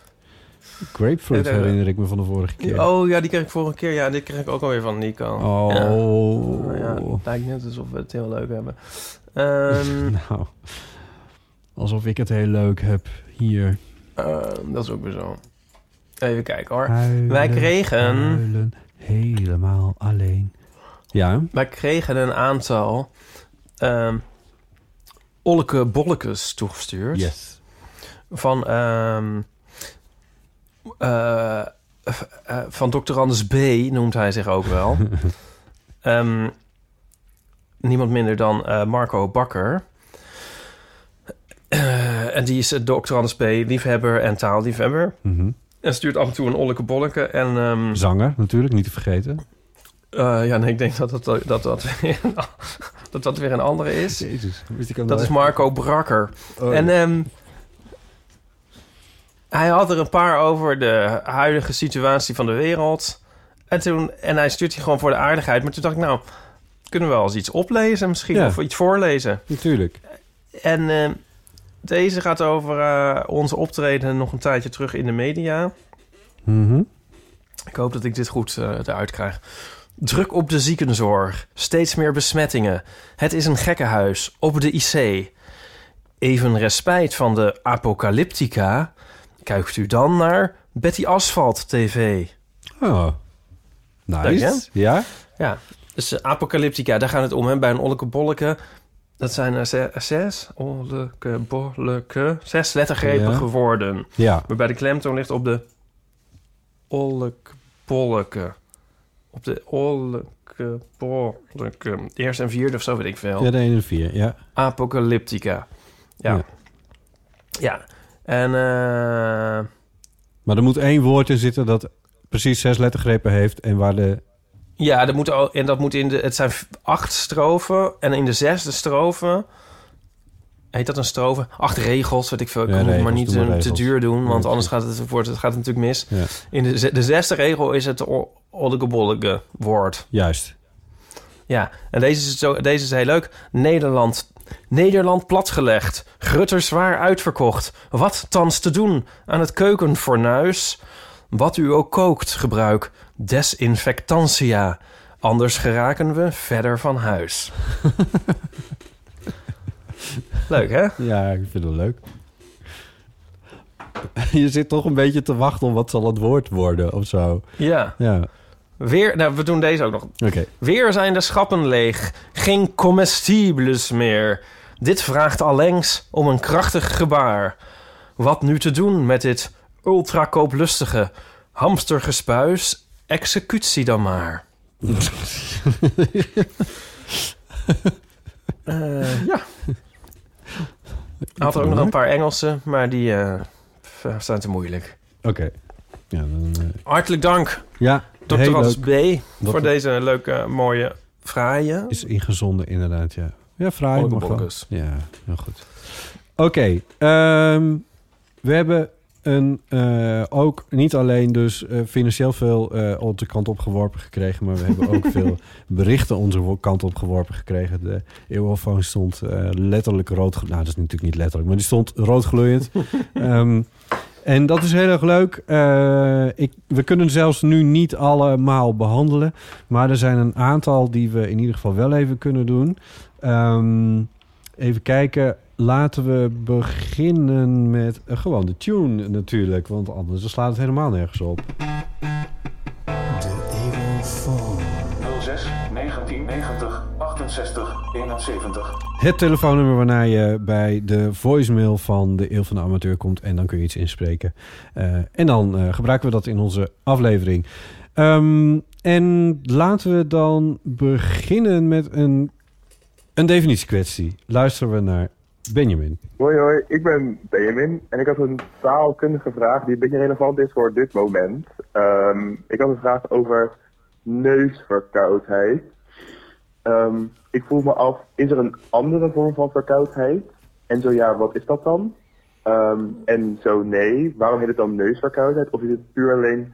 Grapefruit herinner ik me van de vorige keer. Oh ja, die kreeg ik vorige keer. Ja, dit kreeg ik ook alweer van Nico. Oh. Ja. Nou ja, het lijkt net alsof we het heel leuk hebben. Ehm, nou, alsof ik het heel leuk heb hier. Eh, dat is ook weer zo. Even kijken hoor. Huilen, Wij kregen- huilen, helemaal alleen. Ja, Wij kregen een aantal ehm olleke bollekes toegestuurd. yes. Van, ehm eh, van Dr. Anders B. noemt hij zich ook wel. Ehm, niemand minder dan eh, Marco Bakker. Eh, en die is uh, Dr. B. liefhebber en taalliefhebber. Mhm. En stuurt af en toe een olleke bolleke. En ehm, Zanger natuurlijk, niet te vergeten. eh, ja, nee, ik denk dat dat, dat, dat, weer, een, dat dat weer een andere is. Jezus, Dat is Marco Brakker. Oh, En ehm, hij had er een paar over de huidige situatie van de wereld. En, toen, en hij stuurt die gewoon voor de aardigheid. Maar toen dacht ik, nou, kunnen we wel eens iets oplezen misschien? Ja. Of iets voorlezen? Natuurlijk. En ehm, deze gaat over eh, onze optreden nog een tijdje terug in de media. Mhm. Ik hoop dat ik dit goed eh, eruit krijg. Druk op de ziekenzorg. Steeds meer besmettingen. Het is een gekkenhuis. Op de IC. Even respijt van de apocalyptica. Kijkt u dan naar Betty Asphalt TV. Oh, Dank nice. Ja? Ja, dus eh, apocalyptica, daar gaat het om. Hè? Bij een olleke bolleke. Dat zijn er ze- zes olleke bolleke. Zes lettergrepige Ja. woorden. Ja. Waarbij de klemtoon ligt op de olleke bolleke. Op de olleke bolleke. Eerste en vierde of zo weet ik veel. Ja, de 1 en 4, ja. Apocalyptica. Ja. Ja. Ja. En eh, Maar er moet één woord in zitten dat precies zes lettergrepen heeft... en waar de... ja, dat moet, al- en dat moet in de... Het zijn acht strofen. En in de zesde strofe... Heet dat een strofe? Acht regels, weet ik veel. Ik Ja, regels, maar niet maar eh, te regels. duur doen, want anders gaat het, wordt het, gaat natuurlijk mis. Ja. In de, de zesde regel is het o- olleke woord. Juist. Ja, en deze is, zo, deze is heel leuk. Nederland Nederland platgelegd, Grutter zwaar uitverkocht. Wat thans te doen aan het keukenfornuis? Wat u ook kookt, gebruik desinfectantia. Anders geraken we verder van huis. Leuk, hè? Ja, ik vind het leuk. Je zit toch een beetje te wachten om wat zal het woord worden of zo. Ja. Ja, Weer, nou, we doen deze ook nog. oké. Weer zijn de schappen leeg. Geen comestibles meer. Dit vraagt allengs om een krachtig gebaar. Wat nu te doen met dit ultrakooplustige hamstergespuis? Executie dan maar. Eh, ja. Hij had er ook nog een paar Engelse, maar die eh, zijn te moeilijk. Oké. Ja, dan, eh, Hartelijk dank, ja Dr. leuk. B. voor deze leuke, mooie fraaie. Is ingezonden inderdaad, ja. Ja, fraai. Ja, heel goed. Oké, ehm, we hebben een, eh, ook niet alleen dus eh, financieel veel eh, onze kant op geworpen gekregen... maar we hebben ook veel berichten onze kant op geworpen gekregen. De eeuwofoon stond letterlijk rood... Nou, dat is natuurlijk niet letterlijk, maar die stond rood gloeiend. Ehm, en dat is heel erg leuk. Ik, we kunnen zelfs nu niet allemaal behandelen. Maar er zijn een aantal die we in ieder geval wel even kunnen doen. Ehm, even kijken. Laten we beginnen met gewoon de tune natuurlijk. Want anders slaat het helemaal nergens op. 06 1990 68 71. Het telefoonnummer waarna je bij de voicemail van de Eeuw van de Amateur komt. En dan kun je iets inspreken. Eh, en dan eh, gebruiken we dat in onze aflevering. Ehm, en laten we dan beginnen met een, een definitiekwestie. Luisteren we naar Benjamin. Hoi hoi, ik ben Benjamin en ik had een taalkundige vraag die een beetje relevant is voor dit moment. Ehm, ik had een vraag over neusverkoudheid. Ehm, ik vroeg me af, is er een andere vorm van verkoudheid? En zo ja, wat is dat dan? Ehm, en zo nee, waarom heet het dan neusverkoudheid? Of is het puur alleen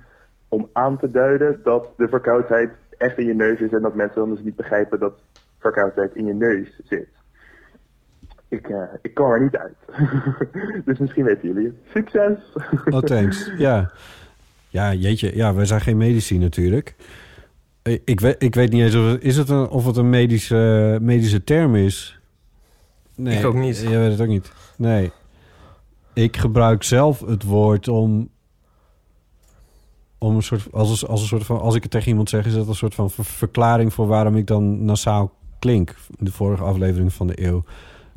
om aan te duiden dat de verkoudheid echt in je neus is en dat mensen dan dus niet begrijpen dat verkoudheid in je neus zit? Ik, eh, ik kom er niet uit. dus misschien weten jullie het. Succes! Oh, thanks. ja. Ja, jeetje. Ja, wij zijn geen medici natuurlijk. Eh, Ik weet, ik weet niet eens of het, is het een, of het een medische, medische term is. Nee, Ik ook niet. Je weet het ook niet. Nee. Ik gebruik zelf het woord om... om een soort, als, een- als, een soort van, als ik het tegen iemand zeg, is dat een soort van ver- verklaring voor waarom ik dan nasaal klink. In de vorige aflevering van de eeuw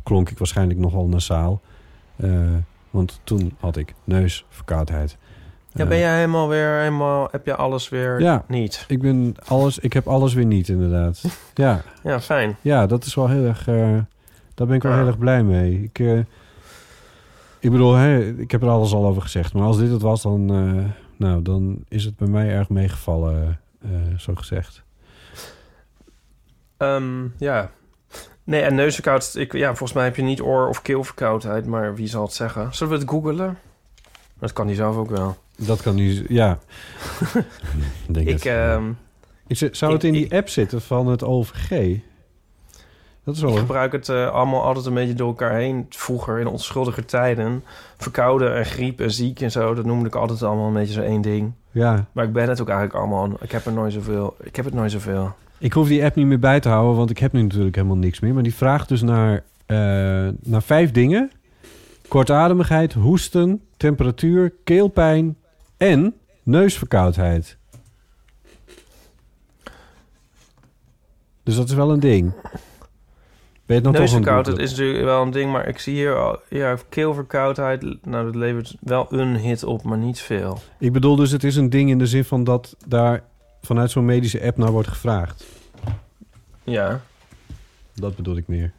klonk ik waarschijnlijk nogal nasaal. Eh, want toen had ik neusverkoudheid. Ja, Eh, ben jij helemaal weer, helemaal, heb je alles weer Ja. niet? Ik ben alles, ik heb alles weer niet, inderdaad. Ja, Ja, fijn. ja dat is wel heel erg. eh, daar ben ik wel Ja. heel erg blij mee. Ik, eh, ik bedoel, hè, ik heb er alles al over gezegd. Maar als dit het was, dan, eh, nou, dan is het bij mij erg meegevallen, eh, zo gezegd. Ehm, ja. Nee, en neusverkoudheid, ik, ja, volgens mij heb je niet oor- of keelverkoudheid, maar wie zal het zeggen? Zullen we het googelen? Dat kan hij zelf ook wel. Dat kan nu, ja. ik denk Ik, het. ehm, het- zou het ik- in die ik- app zitten van het OVG? Dat is wel ik gebruik het eh, allemaal altijd een beetje door elkaar heen. Vroeger, in onschuldige tijden. Verkouden en griep en ziek en zo, dat noemde ik altijd allemaal een beetje zo één ding. Ja, Maar ik ben het ook eigenlijk allemaal... Ik heb er nooit zoveel... Ik heb het nooit zoveel. Ik hoef die app niet meer bij te houden, want ik heb nu natuurlijk helemaal niks meer. Maar die vraagt dus naar, eh, naar vijf dingen. Kortademigheid, hoesten, temperatuur, keelpijn en neusverkoudheid. Dus dat is wel een ding. Ben je het Neusverkoudheid is natuurlijk wel een ding, maar ik zie hier al... Ja, keelverkoudheid, nou, dat levert wel een hit op, maar niet veel. Ik bedoel dus, het is een ding in de zin van dat daar vanuit zo'n medische app naar wordt gevraagd. Ja. Dat bedoel ik meer.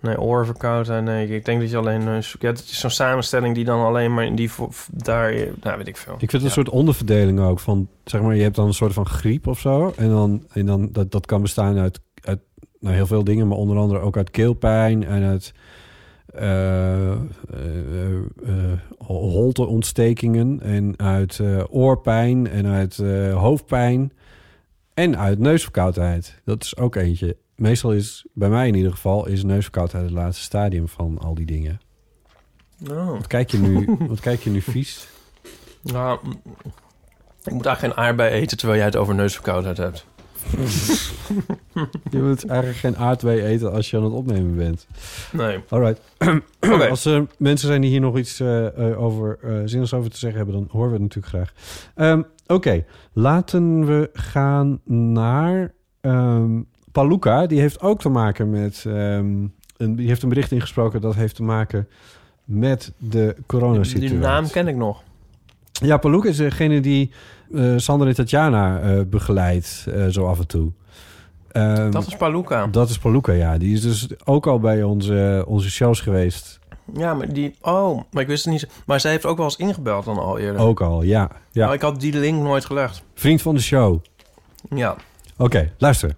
Nee, oorverkoudheid, nee. Ik denk dat je alleen neus... Ja, het is zo'n samenstelling die dan alleen maar in die... daar... Nou, weet ik veel. Ik vind het een soort onderverdeling ook van, zeg maar, je hebt dan een soort van griep of zo. En dan, en dan dat, dat kan bestaan uit, uit nou, heel veel dingen, maar onder andere ook uit keelpijn en uit eh, eh, eh, eh, holteontstekingen en uit eh, oorpijn en uit eh, hoofdpijn. En uit neusverkoudheid. Dat is ook eentje. Meestal is, bij mij in ieder geval, is neusverkoudheid het laatste stadium van al die dingen. Oh. Wat kijk je nu, wat kijk je nu vies? Nou, ik moet eigenlijk geen aardbei eten terwijl jij het over neusverkoudheid hebt. Je moet eigenlijk geen aardbei eten als je aan het opnemen bent. Nee. Alright. Oké. Als er mensen zijn die hier nog iets eh, eh, over, eh zinnigs over te zeggen hebben, dan horen we het natuurlijk graag. Ehm, Oké, laten we gaan naar ehm Paluca. Die heeft ook te maken met... ehm, een, die heeft een bericht ingesproken dat heeft te maken met de coronasituatie. Die naam ken ik nog. Ja, Paluca is degene die eh, Sander en Tatjana eh, begeleidt, eh, zo af en toe. Ehm, Dat is Paluca. dat is Paluca, ja. Die is dus ook al bij onze, onze shows geweest. Ja, maar die... Oh, maar ik wist het niet. Maar zij heeft ook wel eens ingebeld dan al eerder. Ook al, ja. ja. Maar ik had die link nooit gelegd. Vriend van de show. Ja. Oké, luister.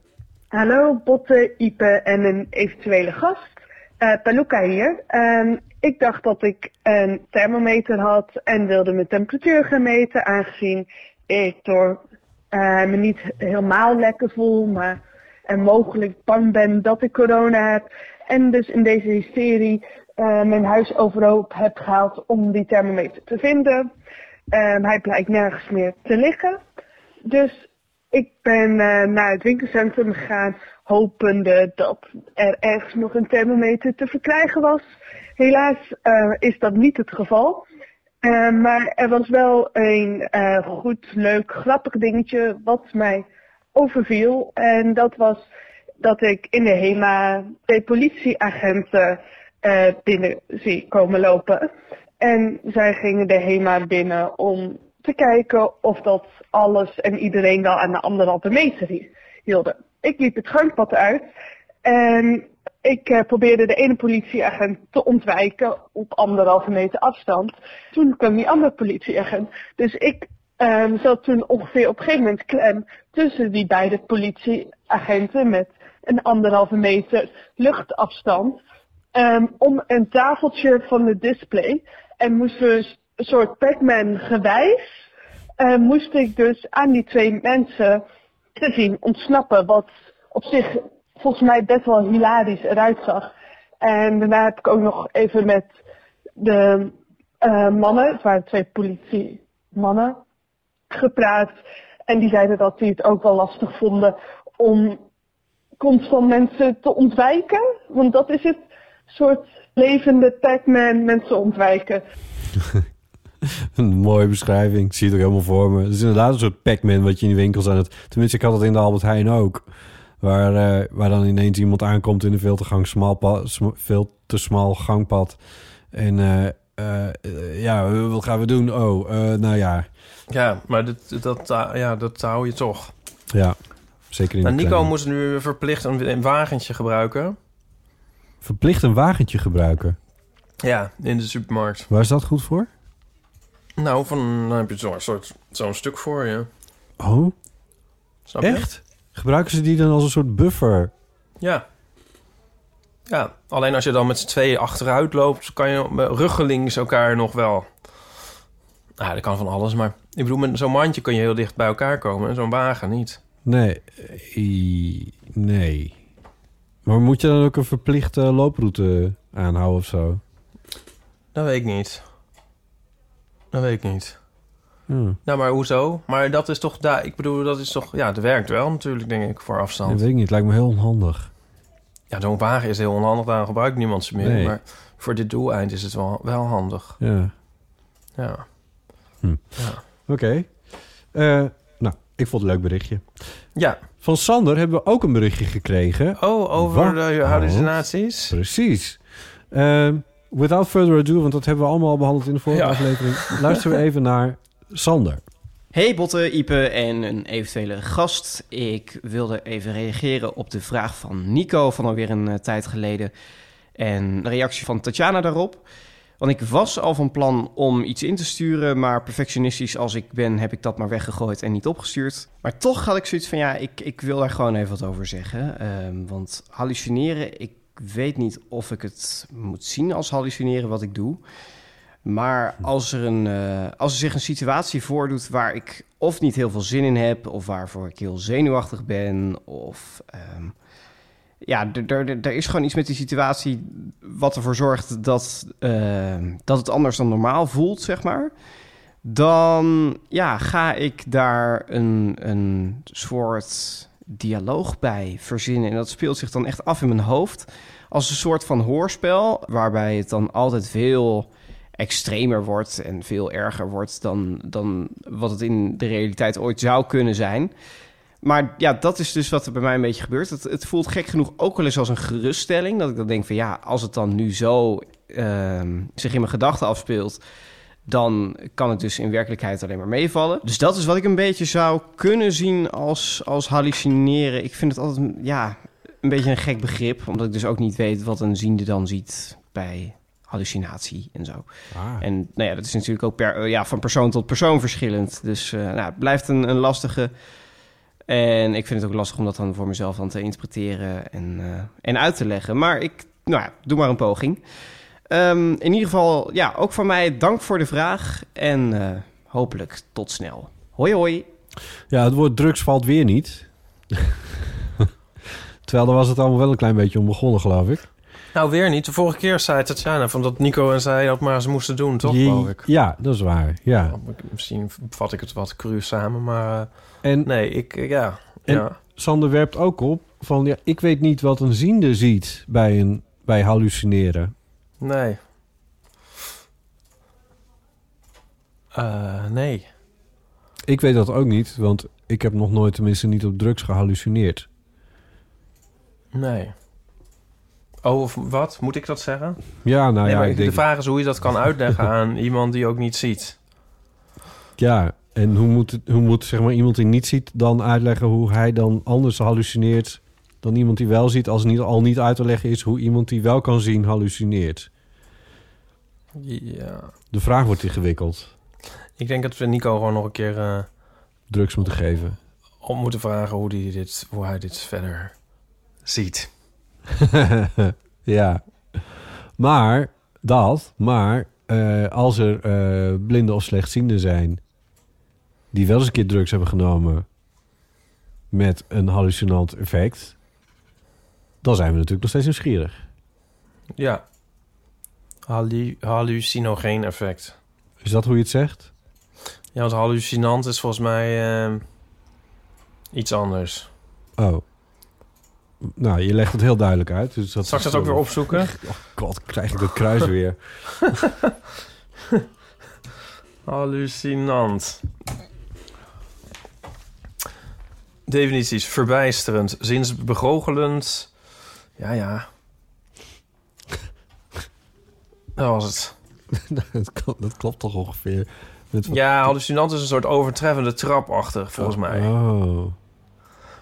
Hallo, Botte, Ipe en een eventuele gast. Eh Paluca hier. Ehm, ik dacht dat ik een thermometer had en wilde mijn temperatuur gaan meten, aangezien ik door eh, me niet helemaal lekker voel, maar en mogelijk bang ben dat ik corona heb. En dus in deze hysterie eh, mijn huis overhoop heb gehaald om die thermometer te vinden. Ehm, hij blijkt nergens meer te liggen. Dus ik ben eh, naar het winkelcentrum gegaan, hopende dat er ergens nog een thermometer te verkrijgen was. Helaas is dat niet het geval. Eh, maar er was wel een eh, goed, leuk, grappig dingetje wat mij overviel. En dat was dat ik in de HEMA twee politieagenten eh, binnen zie komen lopen. En zij gingen de HEMA binnen om te kijken of dat alles en iedereen wel aan de anderhalve meter hi- hielden. Ik liep het gangpad uit en ik eh, probeerde de ene politieagent te ontwijken op anderhalve meter afstand. Toen kwam die andere politieagent. Dus ik ehm, zat toen ongeveer op een gegeven moment klem tussen die beide politieagenten met een anderhalve meter luchtafstand. ehm, om een tafeltje van het display. En moesten we s- een soort Pac-Man gewijs. eh, moest ik dus aan die twee mensen te zien ontsnappen. Wat op zich volgens mij best wel hilarisch eruit zag. En daarna heb ik ook nog even met de eh, mannen, het waren twee politiemannen, gepraat. En die zeiden dat die het ook wel lastig vonden om constant mensen te ontwijken. Want dat is het soort levende Pac-Man, mensen ontwijken. Een mooie beschrijving. Ik zie het ook helemaal voor me. Het is inderdaad een soort Pac-Man wat je in de winkels aan het... Tenminste, ik had het in de Albert Heijn ook. Waar, eh, waar dan ineens iemand aankomt in een veel te, gang smal veel te smal gangpad. En eh, eh, ja, wat gaan we doen? Oh, nou ja. Ja, maar dat, dat, ja, dat hou je toch. Ja, zeker in Nou, Nico kleine. moest nu verplicht een, een wagentje gebruiken. Verplicht een wagentje gebruiken. Ja, in de supermarkt. Waar is dat goed voor? Nou, van, dan heb je zo'n soort zo'n stuk voor je. Oh, Snap je? echt? Gebruiken ze die dan als een soort buffer? Ja. Ja, alleen als je dan met z'n tweeën achteruit loopt, kan je ruggelings elkaar nog wel. Nou, dat kan van alles, maar ik bedoel, met zo'n mandje kun je heel dicht bij elkaar komen en zo'n wagen niet. Nee, nee. Maar moet je dan ook een verplichte looproute aanhouden of zo? Dat weet ik niet. Dat weet ik niet. Hmm. Nou, maar hoezo? Maar dat is toch, daar, ik bedoel, dat is toch, ja, dat werkt wel natuurlijk, denk ik, voor Dat afstand. weet ik niet. Het lijkt me heel onhandig. Ja, zo'n wagen is heel onhandig, daarom gebruikt niemand ze meer. Nee. Maar voor dit doeleind is het wel, wel handig. Ja. Ja. Oké. Eh, nou, ik vond het een leuk berichtje. Ja. Van Sander hebben we ook een berichtje gekregen. Oh, over de hallucinaties? Precies. Ehm, without further ado, want dat hebben we allemaal al behandeld in de vorige Ja. aflevering. Luisteren we even naar Sander. Hey Botte, Ipe en een eventuele gast. Ik wilde even reageren op de vraag van Nico van alweer een eh, tijd geleden. En de reactie van Tatjana daarop. Want ik was al van plan om iets in te sturen, maar perfectionistisch als ik ben, heb ik dat maar weggegooid en niet opgestuurd. Maar toch had ik zoiets van, ja, ik, ik wil daar gewoon even wat over zeggen. Ehm, want hallucineren, ik weet niet of ik het moet zien als hallucineren wat ik doe. Maar als er, een, eh, als er zich een situatie voordoet waar ik of niet heel veel zin in heb, of waarvoor ik heel zenuwachtig ben, of ehm, ja, er- is gewoon iets met die situatie wat ervoor zorgt dat, ehm, dat het anders dan normaal voelt, zeg maar. Dan ja, ga ik daar een, een soort dialoog bij verzinnen. En dat speelt zich dan echt af in mijn hoofd als een soort van hoorspel, waarbij het dan altijd veel extremer wordt en veel erger wordt dan, dan wat het in de realiteit ooit zou kunnen zijn. Maar ja, dat is dus wat er bij mij een beetje gebeurt. Het, het voelt gek genoeg ook wel eens als een geruststelling. Dat ik dan denk van ja, als het dan nu zo ehm, zich in mijn gedachten afspeelt... dan kan het dus in werkelijkheid alleen maar meevallen. Dus dat is wat ik een beetje zou kunnen zien als, als hallucineren. Ik vind het altijd ja, een beetje een gek begrip. Omdat ik dus ook niet weet wat een ziende dan ziet bij hallucinatie en zo. En nou ja, dat is natuurlijk ook per, ja, van persoon tot persoon verschillend. Dus eh, nou, het blijft een, een lastige. En ik vind het ook lastig om dat dan voor mezelf dan te interpreteren en, eh, en uit te leggen. Maar ik, nou ja, doe maar een poging. Ehm, in ieder geval, ja, ook van mij dank voor de vraag. En eh, hopelijk tot snel. Hoi hoi. Ja, het woord drugs valt weer niet. Terwijl daar was het allemaal wel een klein beetje om begonnen, geloof ik. Nou, weer niet. De vorige keer zei Tatjana van dat Nico en zij dat maar eens moesten doen, toch, Je-? Ja, dat is waar. Ja. Misschien vat ik het wat cru samen, maar... eh, En, nee, ik... eh, Ja, en ja. Sander werpt ook op van... Ja, ik weet niet wat een ziende ziet bij, een, bij hallucineren. Nee. Eh, nee. Ik weet dat ook niet, want ik heb nog nooit, tenminste niet op drugs gehallucineerd. Nee. Oh, of wat? Moet ik dat zeggen? Ja, nou nee, ja, ik de denk... vraag is hoe je dat kan uitleggen aan iemand die ook niet ziet. Ja, en hoe moet, hoe moet zeg maar, iemand die niet ziet dan uitleggen hoe hij dan anders hallucineert dan iemand die wel ziet, als niet, al niet uit te leggen is hoe iemand die wel kan zien hallucineert. Ja. De vraag wordt ingewikkeld. Ik denk dat we Nico gewoon nog een keer eh, Drugs moeten geven. om moeten vragen hoe, die dit, hoe hij dit verder ziet. ja. Maar, dat, maar eh, als er eh blinden of slechtzienden zijn die wel eens een keer drugs hebben genomen met een hallucinant effect, dan zijn we natuurlijk nog steeds nieuwsgierig. Ja. Hallu hallucinogeen effect. Is dat hoe je het zegt? Ja, want hallucinant is volgens mij eh, iets anders. Oh. Nou, je legt het heel duidelijk uit. Dus dat Zal ik is dat ook weer opzoeken? Oh god, krijg ik dat kruis weer. Hallucinant. Definities. Verbijsterend. Zinsbegoochelend. Ja, ja. Dat was het. dat, klopt, dat klopt toch ongeveer. Ja, hallucinant is een soort overtreffende trapachtig, volgens mij. Oh.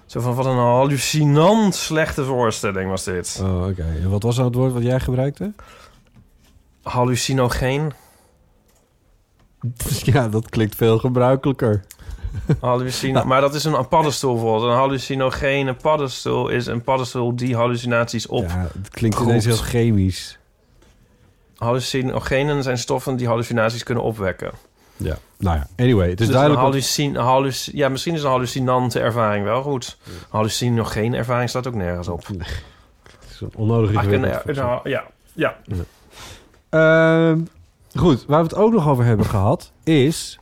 Zo van, wat een hallucinant slechte voorstelling was dit. Oh, oké. En wat was nou het woord wat jij gebruikte? Hallucinogeen. ja, dat klinkt veel gebruikelijker. Hallucino Maar dat is een paddenstoel bijvoorbeeld. Een hallucinogene paddenstoel is een paddenstoel die hallucinaties op. Ja, het klinkt ineens heel chemisch. Hallucinogenen zijn stoffen die hallucinaties kunnen opwekken. Ja, nou ja. Anyway, het is Dus duidelijk... Een wat- hallucin, halluc- ja, misschien is een hallucinante ervaring wel goed. Hallucinogene ervaring staat ook nergens op. Het is een onnodig Ach, ingewikkeld een- woord. een- ja, ja. Ehm, goed, waar we het ook nog over hebben gehad is...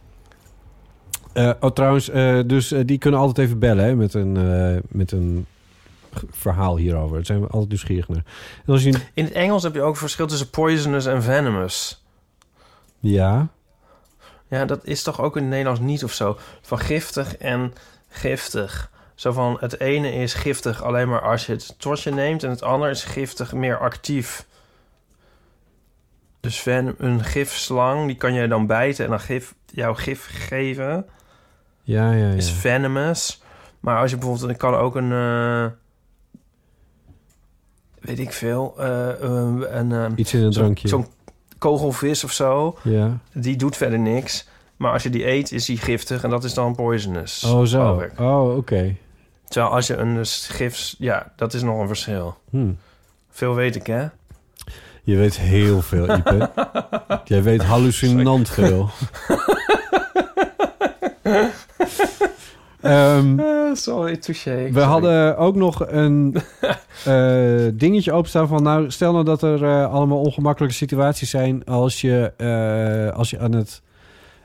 eh, oh, trouwens, eh, dus eh, die kunnen altijd even bellen hè, met, een, met een verhaal hierover. Daar zijn we altijd nieuwsgierig naar. En als je... In het Engels heb je ook verschil tussen poisonous en venomous. Ja, Ja, dat is toch ook in het Nederlands niet of zo. Van giftig en giftig. Zo van, het ene is giftig alleen maar als je het tot je neemt... en het andere is giftig meer actief. Dus een gifslang, die kan je dan bijten en dan gif, jouw gif geven. ja, ja. Is ja. venomous. Maar als je bijvoorbeeld... Ik kan ook een... eh, weet ik veel. eh, een, eh, Iets in een drankje. Zo'n kogelvis of zo. Ja. Die doet verder niks. Maar als je die eet, is die giftig. En dat is dan poisonous. Oh, zo. Oh, oké. Terwijl als je een gif... Ja, dat is nog een verschil. Hm. Veel weet ik, hè? Je weet heel veel, Ipe. Jij weet hallucinant veel. Ehm, Eh, sorry, touché. we hadden ook nog een eh, dingetje openstaan van... nou, stel nou dat er eh, allemaal ongemakkelijke situaties zijn... als je, eh, als je aan het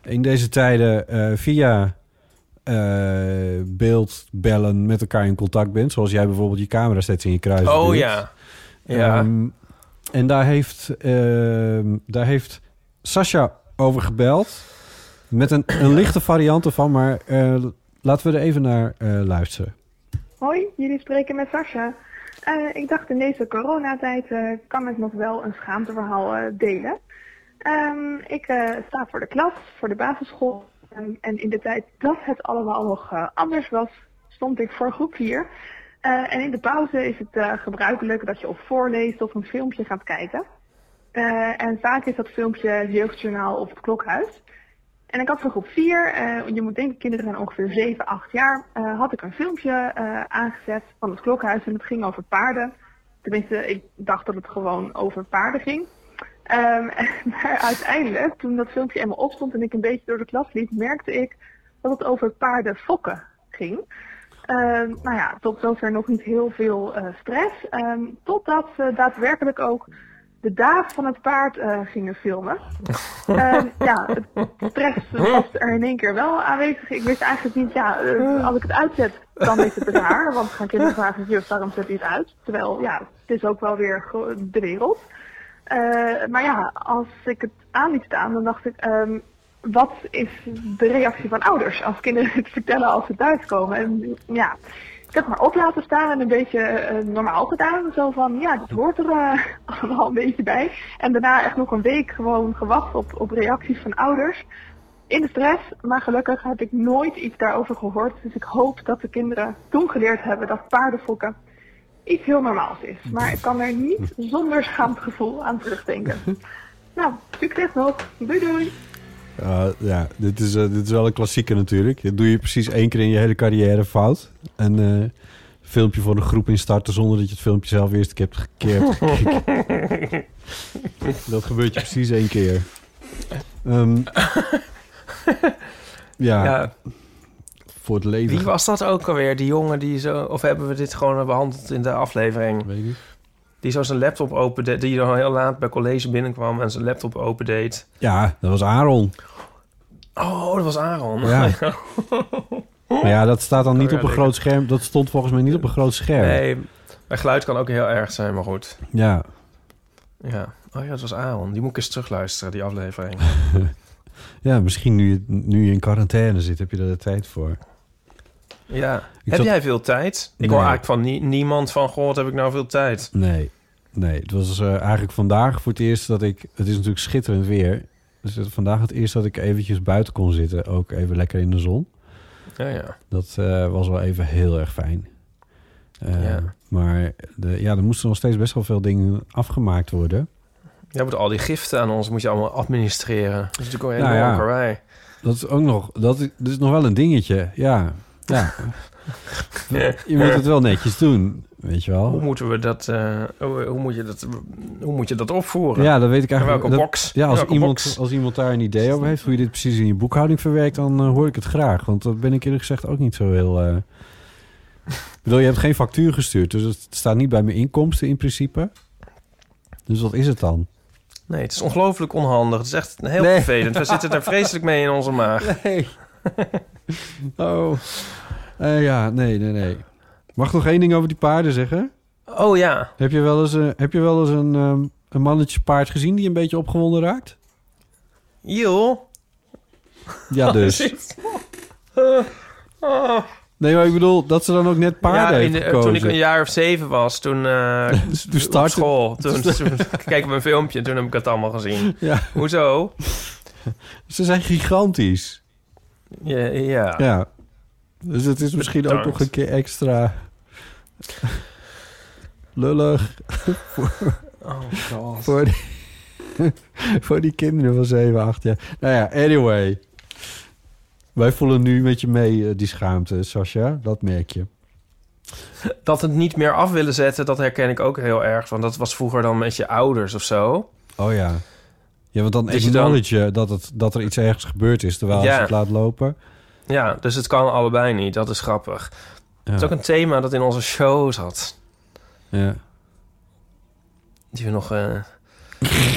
in deze tijden via eh, beeldbellen met elkaar in contact bent. Zoals jij bijvoorbeeld je camera steeds in je kruis Oh ja. Ja. Ehm, en daar heeft, ehm, daar heeft Sascha over gebeld. Met een, een lichte variant ervan, maar laten we er even naar eh, luisteren. Hoi, jullie spreken met Sascha. Eh, ik dacht in deze coronatijd eh, kan ik nog wel een schaamteverhaal delen. Ehm, ik sta voor de klas, voor de basisschool. Ehm, en in de tijd dat het allemaal nog anders was, stond ik voor groep 4. Eh, en in de pauze is het gebruikelijk dat je of voorleest of een filmpje gaat kijken. En vaak is dat filmpje Jeugdjournaal of het Klokhuis. En ik had voor groep 4, eh, je moet denken, kinderen zijn ongeveer 7, 8 jaar, eh, had ik een filmpje eh, aangezet van het klokhuis en het ging over paarden. Tenminste, ik dacht dat het gewoon over paarden ging. Ehm, maar uiteindelijk, toen dat filmpje eenmaal opstond en ik een beetje door de klas liep, merkte ik dat het over paarden fokken ging. Ehm, nou ja, tot zover nog niet heel veel eh, stress. Ehm, totdat ze daadwerkelijk ook de daad van het paard eh, gingen filmen. Ehm, ja, het stress was er in één keer wel aanwezig. Ik wist eigenlijk niet, ja, eh, als ik het uitzet, dan is het raar. Want gaan kinderen vragen, juf, waarom zet je het uit? Terwijl, ja, het is ook wel weer de wereld. Eh, maar ja, als ik het aan liet staan, dan dacht ik, ehm, wat is de reactie van ouders als kinderen het vertellen als ze thuiskomen? En ja, maar op laten staan en een beetje eh, normaal gedaan. Zo van, ja, dat hoort er eh, allemaal een beetje bij. En daarna echt nog een week gewoon gewacht op, op reacties van ouders. In de stress, maar gelukkig heb ik nooit iets daarover gehoord. Dus ik hoop dat de kinderen toen geleerd hebben dat paardenfokken iets heel normaals is. Maar ik kan er niet zonder schaamtegevoel aan terugdenken. Nou, succes nog. Doei doei. Uh, ja, dit is, uh, dit is wel een klassieker natuurlijk. Dat doe je precies één keer in je hele carrière fout. En uh, filmpje voor een groep instarten zonder dat je het filmpje zelf eerst keer hebt gekeken. dat gebeurt je precies één keer. Um, ja, Ja. voor het leven. Wie was dat ook alweer? Die jongen die zo... Of hebben we dit gewoon behandeld in de aflevering? Weet ik niet. Die zo zijn laptop opendeed. Die dan heel laat bij college binnenkwam en zijn laptop opendeed. Ja, dat was Aaron. Oh, dat was Aaron. Ja. Maar ja, dat staat dan niet op een groot scherm. Dat stond volgens mij niet op een groot scherm. Nee, mijn geluid kan ook heel erg zijn, maar goed. Ja. Ja. Oh ja, dat was Aaron. Die moet ik eens terugluisteren, die aflevering. ja, misschien nu je, nu je in quarantaine zit, heb je er de tijd voor. Ja. Ik heb zat- jij veel tijd? Ik Nee. hoor eigenlijk van nie- niemand van... Wat heb ik nou veel tijd? Nee, nee. Het was eh, eigenlijk vandaag voor het eerst dat ik... Het is natuurlijk schitterend weer. Dus het- vandaag het eerst dat ik eventjes buiten kon zitten. Ook even lekker in de zon. Ja, ja. Dat eh, was wel even heel erg fijn. Eh, Ja. Maar de, ja, er moesten nog steeds best wel veel dingen afgemaakt worden. Ja, moet al die giften aan ons moet je allemaal administreren. Dat is natuurlijk ook een Nou ja. Dat is ook nog... Dat is, dat is nog wel een dingetje. Ja, ja. Je moet het wel netjes doen, weet je wel. Hoe moeten we dat... eh, hoe, moet je dat... Hoe moet je dat opvoeren? Ja, dat weet ik In eigenlijk. welke dat- box? Ja, als welke iemand, box? als iemand daar een idee over heeft... hoe je dit precies in je boekhouding verwerkt... dan eh, hoor ik het graag. Want dat ben ik eerlijk gezegd ook niet zo heel... eh Ik bedoel, je hebt geen factuur gestuurd... dus het staat niet bij mijn inkomsten in principe. Dus wat is het dan? Nee, het is ongelooflijk onhandig. Het is echt heel Nee. vervelend. We zitten er vreselijk mee in onze maag. Nee. Oh. Eh, ja, nee, nee, nee. Mag ik nog één ding over die paarden zeggen? Oh ja. Heb je wel eens, eh, heb je wel eens een, ehm, een mannetje paard gezien... die een beetje opgewonden raakt? Joh. Ja, dus. Oh. Nee, maar ik bedoel dat ze dan ook net paarden Ja, in de- toen ik een jaar of zeven was, toen, eh Toen startte- op school. Toen, toen keken we een filmpje en toen heb ik het allemaal gezien. Ja. Hoezo? Ze zijn gigantisch. Ja. ja. Ja. Dus het is misschien ook nog een keer extra lullig voor, Oh god. voor, die, voor die kinderen van 7, 8 jaar. Nou ja, anyway. Wij voelen nu met je mee eh, die schaamte, Sascha. Dat merk je. Dat het niet meer af willen zetten, dat herken ik ook heel erg. Want dat was vroeger dan met je ouders of zo. Oh ja. Ja, want dan je dan- acknowledge je dat, het, dat er iets ergens gebeurd is... terwijl Ja. je het laat lopen. Ja, dus het kan allebei niet. Dat is grappig. Ja. Het is ook een thema dat in onze show zat. Ja. Die we nog eh,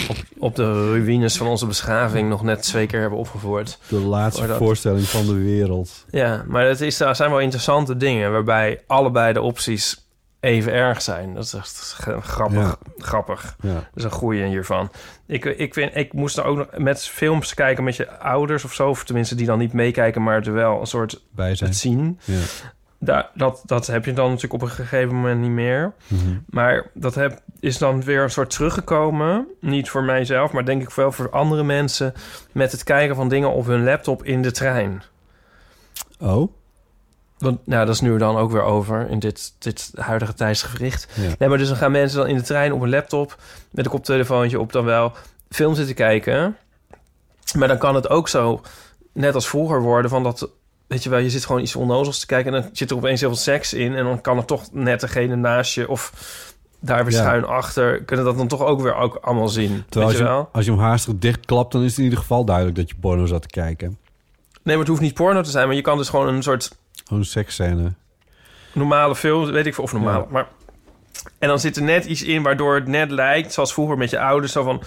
op, op de ruïnes van onze beschaving nog net twee keer hebben opgevoerd. De laatste Voordat- voorstelling van de wereld. Ja, maar het is, daar zijn wel interessante dingen... waarbij allebei de opties even erg zijn. Dat is echt grappig. Ja. grappig. Ja. Dat is een goeie hiervan. Ik, ik, vind, ik moest er ook nog met films kijken met je ouders of zo... of tenminste die dan niet meekijken... maar er wel een soort Bij zijn. het zien. Ja. Daar, dat, dat heb je dan natuurlijk op een gegeven moment niet meer. Mhm. Maar dat heb, is dan weer een soort teruggekomen. Niet voor mijzelf, maar denk ik wel voor andere mensen... met het kijken van dingen op hun laptop in de trein. Oh? Want nou, dat is nu dan ook weer over in dit, dit huidige tijdsgevricht. Ja. Nee, maar dus dan gaan mensen dan in de trein op een laptop... met een koptelefoontje op dan wel film zitten kijken. Maar dan kan het ook zo, net als vroeger worden... van dat, weet je wel, je zit gewoon iets onnozels te kijken... en dan zit er opeens heel veel seks in... en dan kan er toch net degene naast je of daar weer Ja. schuin achter... kunnen dat dan toch ook weer ook allemaal zien. Terwijl weet als je je, wel? als je hem haastig dichtklapt... dan is het in ieder geval duidelijk dat je porno zat te kijken. Nee, maar het hoeft niet porno te zijn... maar je kan dus gewoon een soort Gewoon seksscène. normale film, weet ik veel of normaal. Ja. Maar en dan zit er net iets in waardoor het net lijkt, zoals vroeger met je ouders, zo van.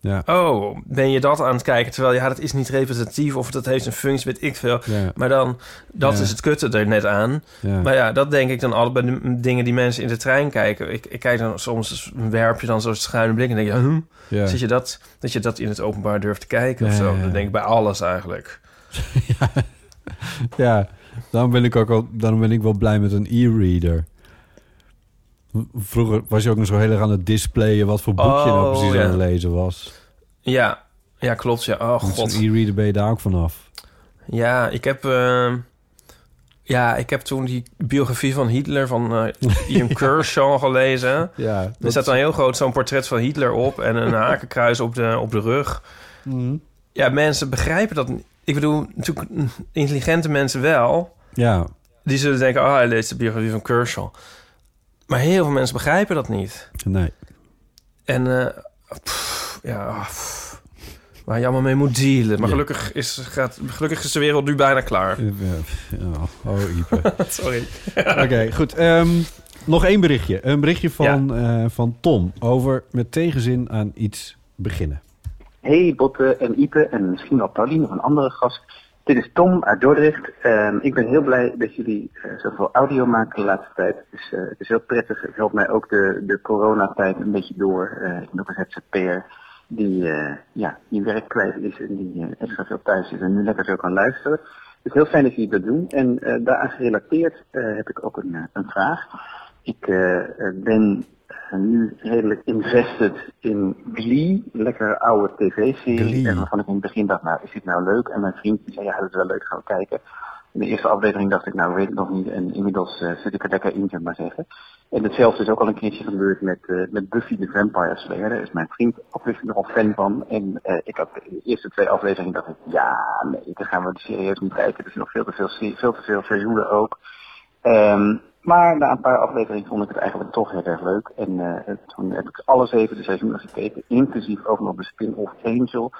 Ja. Oh, ben je dat aan het kijken? Terwijl ja, dat is niet representatief of dat heeft een functie, weet ik veel. Ja. Maar dan, dat Ja. is het kutte er net aan. Maar ja, dat denk ik dan allebei de dingen die mensen in de trein kijken. Ik, ik kijk dan soms, werp je dan zo'n schuine blik en denk je? Ja. Zit je dat, dat je dat in het openbaar durft te kijken of zo? Dat denk ik bij alles eigenlijk. Ja, daarom ben ik ook al, daarom ben ik wel blij met een e-reader. Vroeger was je ook nog zo heel erg aan het displayen wat voor boek je nou Oh, precies ja. aan het lezen was. Ja, ja klopt. Ja, oh Met god. e-reader ben je daar ook vanaf. Ja, ik heb, eh, ja, ik heb toen die biografie van Hitler van eh Ian Kershaw gelezen. Ja, Er staat dan heel groot zo'n portret van Hitler op en een hakenkruis op de, op de rug. Mhm. Ja, mensen begrijpen dat niet. Ik bedoel, natuurlijk mm, intelligente mensen wel. Ja, Die zullen denken, ah, hij leest de biografie van Kershaw. Maar heel veel mensen begrijpen dat niet. nee. En eh, pff, ja, pff, waar je allemaal mee moet dealen. Maar Ja. gelukkig, is, gaat, gelukkig is de wereld nu bijna klaar. Ja, ja. Oh, Ipe. Sorry. Oké, goed. Ehm, nog één berichtje. Een berichtje van, eh, van Tom over met tegenzin aan iets beginnen. Hey Botte en Ipe en misschien wel Pauline of een andere gast. Dit is Tom uit Dordrecht. Ehm, ik ben heel blij dat jullie eh, zoveel audio maken de laatste tijd. Eh, het is heel prettig. Het helpt mij ook de, de coronatijd een beetje door. Eh, ik ben ook een ZZP'er die ja, die werk kwijt is en die extra veel thuis is en nu lekker zo kan luisteren. Dus heel fijn dat jullie dat doen. En daaraan gerelateerd heb ik ook een, een vraag. Ik ben nu redelijk invested in Glee, lekker oude tv-serie. En waarvan ik in het begin dacht, nou is dit nou leuk? En mijn vriend die zei, ja dat is wel leuk, gaan we kijken. In de eerste aflevering dacht ik, nou weet ik nog niet. En inmiddels uh, zit ik er lekker in, zeg maar zeggen. En hetzelfde is ook al een keertje gebeurd met, uh, met Buffy the Vampire Slayer. Daar is mijn vriend ook nogal fan van. En uh, ik had de eerste twee afleveringen dacht ik, ja nee, dan gaan we serieus niet kijken. Er is nog veel te veel, veel, te veel seizoenen ook. Um, maar na een paar afleveringen vond ik het eigenlijk toch heel erg leuk. En uh, toen heb ik alle zeven de seizoenen gekeken, inclusief ook nog de spin-off Angel.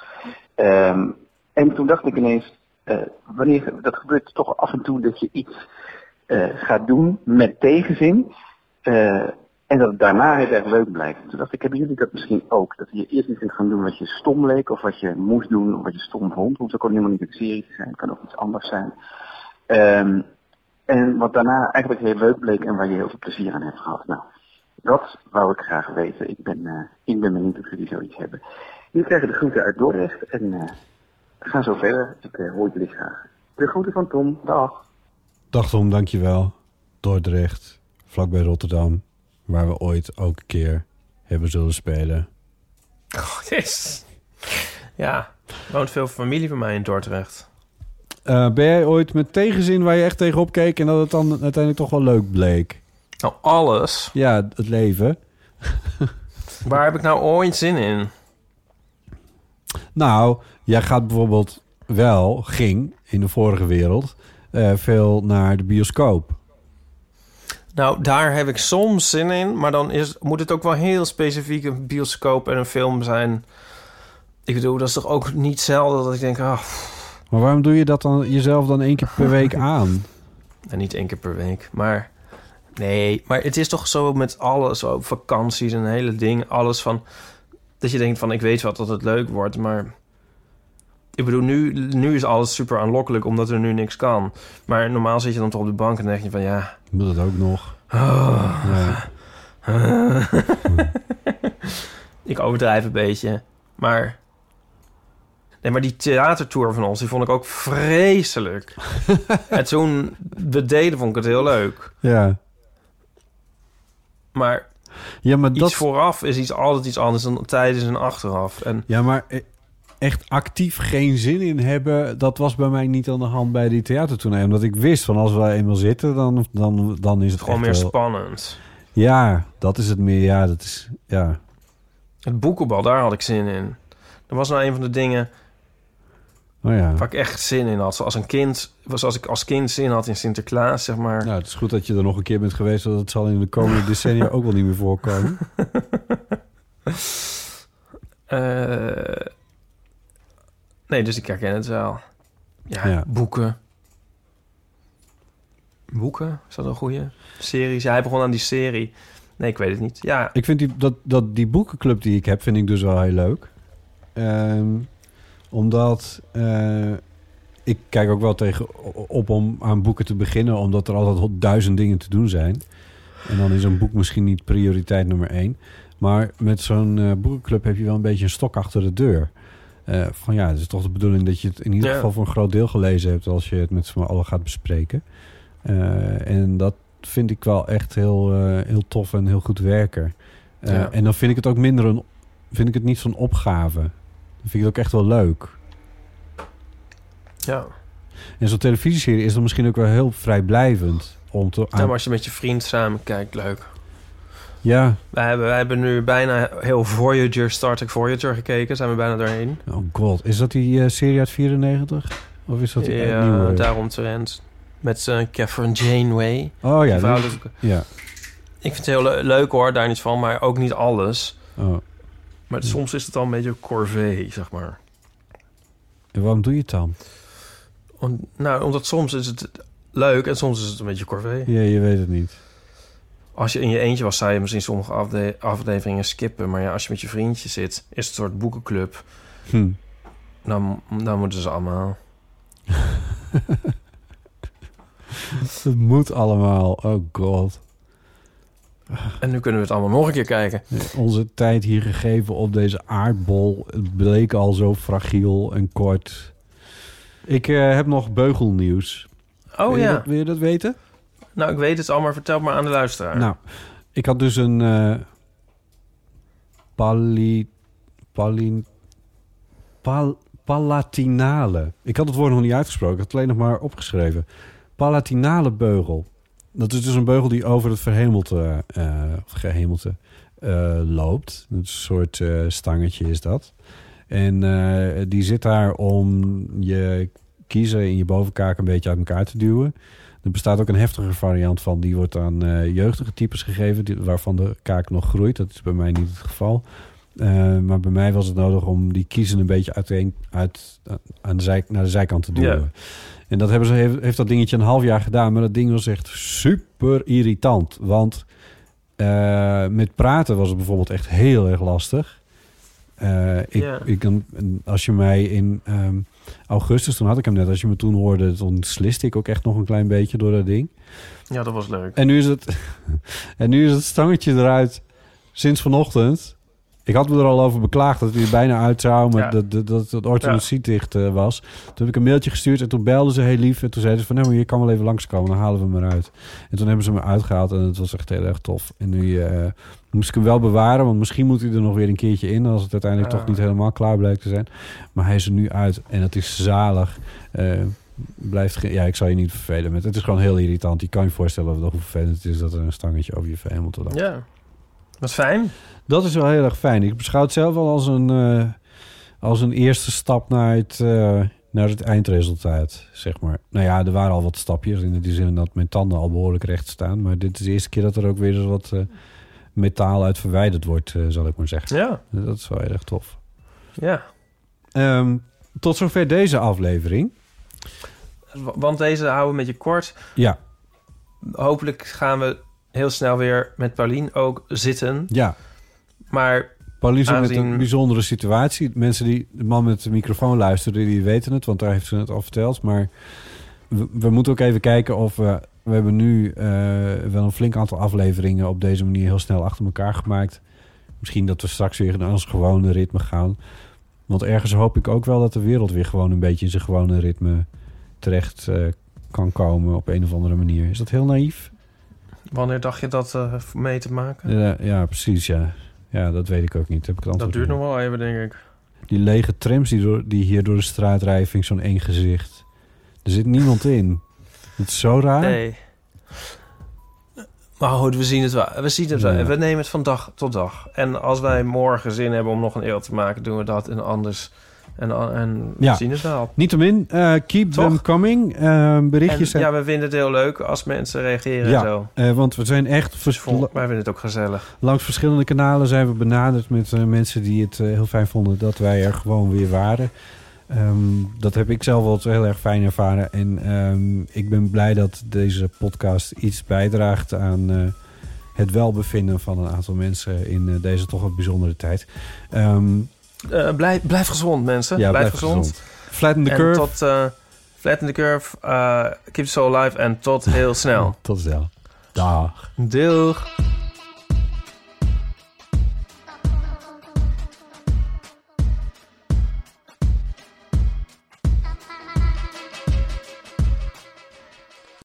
Um, en toen dacht ik ineens, uh, wanneer, dat gebeurt toch af en toe dat je iets uh, gaat doen met tegenzin. en dat het daarna heel erg leuk blijkt. Toen dacht ik, hebben jullie dat misschien ook? Dat je eerst iets kunt gaan doen wat je stom leek, of wat je moest doen, of wat je stom vond. Het hoeft ook helemaal niet een serie zijn, het kan ook iets anders zijn. Um, en wat daarna eigenlijk heel leuk bleek en waar je heel veel plezier aan hebt gehad. Nou, dat wou ik graag weten. Ik ben, uh, ik ben benieuwd of jullie zoiets hebben. Jullie krijgen de groeten uit Dordrecht en uh, ga zo verder. Ik uh, hoor jullie graag. De groeten van Tom. Dag. Dag Tom, dankjewel. Dordrecht, vlakbij Rotterdam, waar we ooit ook een keer hebben zullen spelen. Oh, yes. Ja, er woont veel familie van mij in Dordrecht. Uh, ben jij ooit met tegenzin waar je echt tegenop keek en dat het dan uiteindelijk toch wel leuk bleek? Nou, alles. Ja, het leven. waar heb ik nou ooit zin in? Nou, jij gaat bijvoorbeeld wel, ging in de vorige wereld, uh, veel naar de bioscoop. Nou, daar heb ik soms zin in, maar dan is, moet het ook wel heel specifiek een bioscoop en een film zijn. Ik bedoel, dat is toch ook niet zelden dat ik denk, ah, Maar waarom doe je dat dan jezelf dan één keer per week aan? en niet één keer per week, maar nee, maar het is toch zo met alles, zo vakanties en hele ding, alles van dat je denkt van, ik weet wat dat het leuk wordt, maar ik bedoel, nu, nu is alles super aanlokkelijk omdat er nu niks kan. Maar normaal zit je dan toch op de bank en denk je van, ja, Moet dat ook nog? Oh. Ja. ik overdrijf een beetje. Maar. Nee, maar die theatertour van ons, die vond ik ook vreselijk. en toen we deden, vond ik het heel leuk. Ja. Maar, Ja, maar iets dat... vooraf is iets, altijd iets anders dan tijdens en achteraf. En Ja, maar e- echt actief geen zin in hebben... dat was bij mij niet aan de hand bij die theatertournee. Omdat ik wist van als we eenmaal zitten, dan, dan, dan is het gewoon meer spannend. Ja, dat is het meer. Ja, dat is... Ja. Het boekenbal, daar had ik zin in. Dat was nou een van de dingen Oh ja. waar ik echt zin in had. Zoals een kind, was als ik als kind zin had in Sinterklaas, zeg maar. Nou, het is goed dat je er nog een keer bent geweest... want dat zal in de komende decennia ook wel niet meer voorkomen. Eh, nee, dus ik herken het wel. Ja, Ja. boeken. Boeken? Is dat een goede? Series? Ja, hij begon aan die serie. Nee, ik weet het niet. Ja, Ik vind die, dat, dat, die boekenclub die ik heb, vind ik dus wel heel leuk. Ehm, omdat eh, ik kijk ook wel tegen op om aan boeken te beginnen, omdat er altijd duizend dingen te doen zijn. En dan is een boek misschien niet prioriteit nummer één. Maar met zo'n eh, boekenclub heb je wel een beetje een stok achter de deur. Eh, van ja, het is toch de bedoeling dat je het in ieder Ja. geval voor een groot deel gelezen hebt als je het met z'n allen gaat bespreken. En dat vind ik wel echt heel, heel tof en heel goed werken. Ja. En dan vind ik het ook minder een, vind ik het niet zo'n opgave. Vind ik het ook echt wel leuk. ja. En zo'n televisieserie is dan misschien ook wel heel vrijblijvend. Om te, maar als je met je vriend samen kijkt, leuk. Ja, Wij hebben, wij hebben nu bijna heel Voyager, Star Trek Voyager gekeken. Zijn we bijna doorheen. oh god. Is dat die eh, serie uit 94? Of is dat die Ja, nieuwe? daaromtrent. Met uh, Catherine Janeway. Oh ja, Die die- vrouwelijke- ja. Ik vind het heel le- leuk hoor, daar niet van. Maar ook niet alles. Oh. Maar soms is het al een beetje corvée, zeg maar. En waarom doe je het dan? Om- nou, omdat soms is het leuk en soms is het een beetje corvée. Ja, je weet het niet. Als je in je eentje was, zou je misschien sommige afde- afleveringen skippen. Maar ja, als je met je vriendje zit, is het een soort boekenclub. Hm. Dan, dan moeten ze allemaal. Het moet allemaal. Oh god. En nu kunnen we het allemaal nog een keer kijken. Onze tijd hier gegeven op deze aardbol het bleek al zo fragiel en kort. Ik eh, heb nog beugelnieuws. Oh wil ja. dat, wil je dat weten? Nou, ik weet het al, maar vertel het maar aan de luisteraar. Nou, ik had dus een pali, pali, pal, palatinale. Ik had het woord nog niet uitgesproken, ik had het alleen nog maar opgeschreven. Palatinale beugel. Dat is dus een beugel die over het verhemelte, eh, of gehemelte eh, loopt. Een soort eh, stangetje is dat. En eh, die zit daar om je kiezen in je bovenkaak een beetje uit elkaar te duwen. Er bestaat ook een heftige variant van. Die wordt aan eh, jeugdige types gegeven, die, waarvan de kaak nog groeit. Dat is bij mij niet het geval. Eh, maar bij mij was het nodig om die kiezen een beetje uiteen, uit, aan de zij, naar de zijkant te duwen. En dat hebben ze, heeft, heeft dat dingetje een half jaar gedaan. Maar dat ding was echt super irritant. Want eh, met praten was het bijvoorbeeld echt heel erg lastig. Eh, ik, als je mij in ehm, augustus, toen had ik hem net, als je me toen hoorde, toen sliste ik ook echt nog een klein beetje door dat ding. Ja, dat was leuk. En nu is het, en nu is het stangetje eruit sinds vanochtend. Ik had me er al over beklaagd dat hij er bijna uit zou, maar Ja. dat, dat, dat het orthodontie dicht eh, was. Toen heb ik een mailtje gestuurd en toen belden ze heel lief. En toen zeiden ze van, nou, maar je kan wel even langskomen, dan halen we hem eruit. En toen hebben ze me uitgehaald en het was echt heel erg tof. En nu eh, moest ik hem wel bewaren, want misschien moet hij er nog weer een keertje in... als het uiteindelijk toch niet helemaal klaar blijkt te zijn. Maar hij is er nu uit en het is zalig. Eh, blijft ja, ik zal je niet vervelen met. Het is gewoon heel irritant. Je kan je voorstellen hoe vervelend het is dat er een stangetje over je verhemelte loopt. Ja. Wat fijn. Dat is wel heel erg fijn. Ik beschouw het zelf wel als een, eh, als een eerste stap naar het, eh, naar het eindresultaat, zeg maar. Nou ja, er waren al wat stapjes in die zin dat mijn tanden al behoorlijk recht staan. Maar dit is de eerste keer dat er ook weer eens wat eh, metaal uit verwijderd wordt, zal ik maar zeggen. Ja. Dat is wel erg tof. Ja. Ehm, tot zover deze aflevering. Want deze houden we met je kort. Ja, Hopelijk gaan we heel snel weer met Paulien ook zitten. ja. Maar Pauline zit met een bijzondere situatie. Mensen die de man met de microfoon luisteren, die weten het, want daar heeft ze het al verteld. Maar we, we moeten ook even kijken of we. We hebben nu eh, wel een flink aantal afleveringen op deze manier heel snel achter elkaar gemaakt. Misschien dat we straks weer naar ons gewone ritme gaan. Want ergens hoop ik ook wel dat de wereld weer gewoon een beetje in zijn gewone ritme terecht eh, kan komen op een of andere manier. Is dat heel naïef? wanneer dacht je dat eh, mee te maken? Ja, ja, precies, ja. Ja, dat weet ik ook niet. Heb ik het dat duurt nog wel even, denk ik. Die lege trams die, door, die hier door de straat rijden, vind ik zo'n eng gezicht. Er zit niemand in. Het is zo raar. Nee. Maar goed, we zien het wel. We zien het wel. Ja. We nemen het van dag tot dag. En als wij morgen zin hebben om nog een eeuw te maken, doen we dat. En anders. En, en we Ja. zien het wel. Niettemin, eh, keep Toch? them coming. Eh, En, berichtjes zijn... ja, we vinden het heel leuk als mensen reageren en Ja, zo. eh, want we zijn echt... vers- Vol- wij vinden het ook gezellig. Langs verschillende kanalen zijn we benaderd met mensen die het heel fijn vonden dat wij er gewoon weer waren. Ehm, dat heb ik zelf wel heel erg fijn ervaren. En ehm, ik ben blij dat deze podcast iets bijdraagt aan het welbevinden van een aantal mensen in deze toch wat bijzondere tijd. Ehm, Eh, blijf, blijf gezond, mensen. ja, blijf, blijf gezond. gezond. Flatten the en curve. tot eh flatten the curve. eh, keep it so alive. En tot heel snel. Tot snel. Dag. Doeg.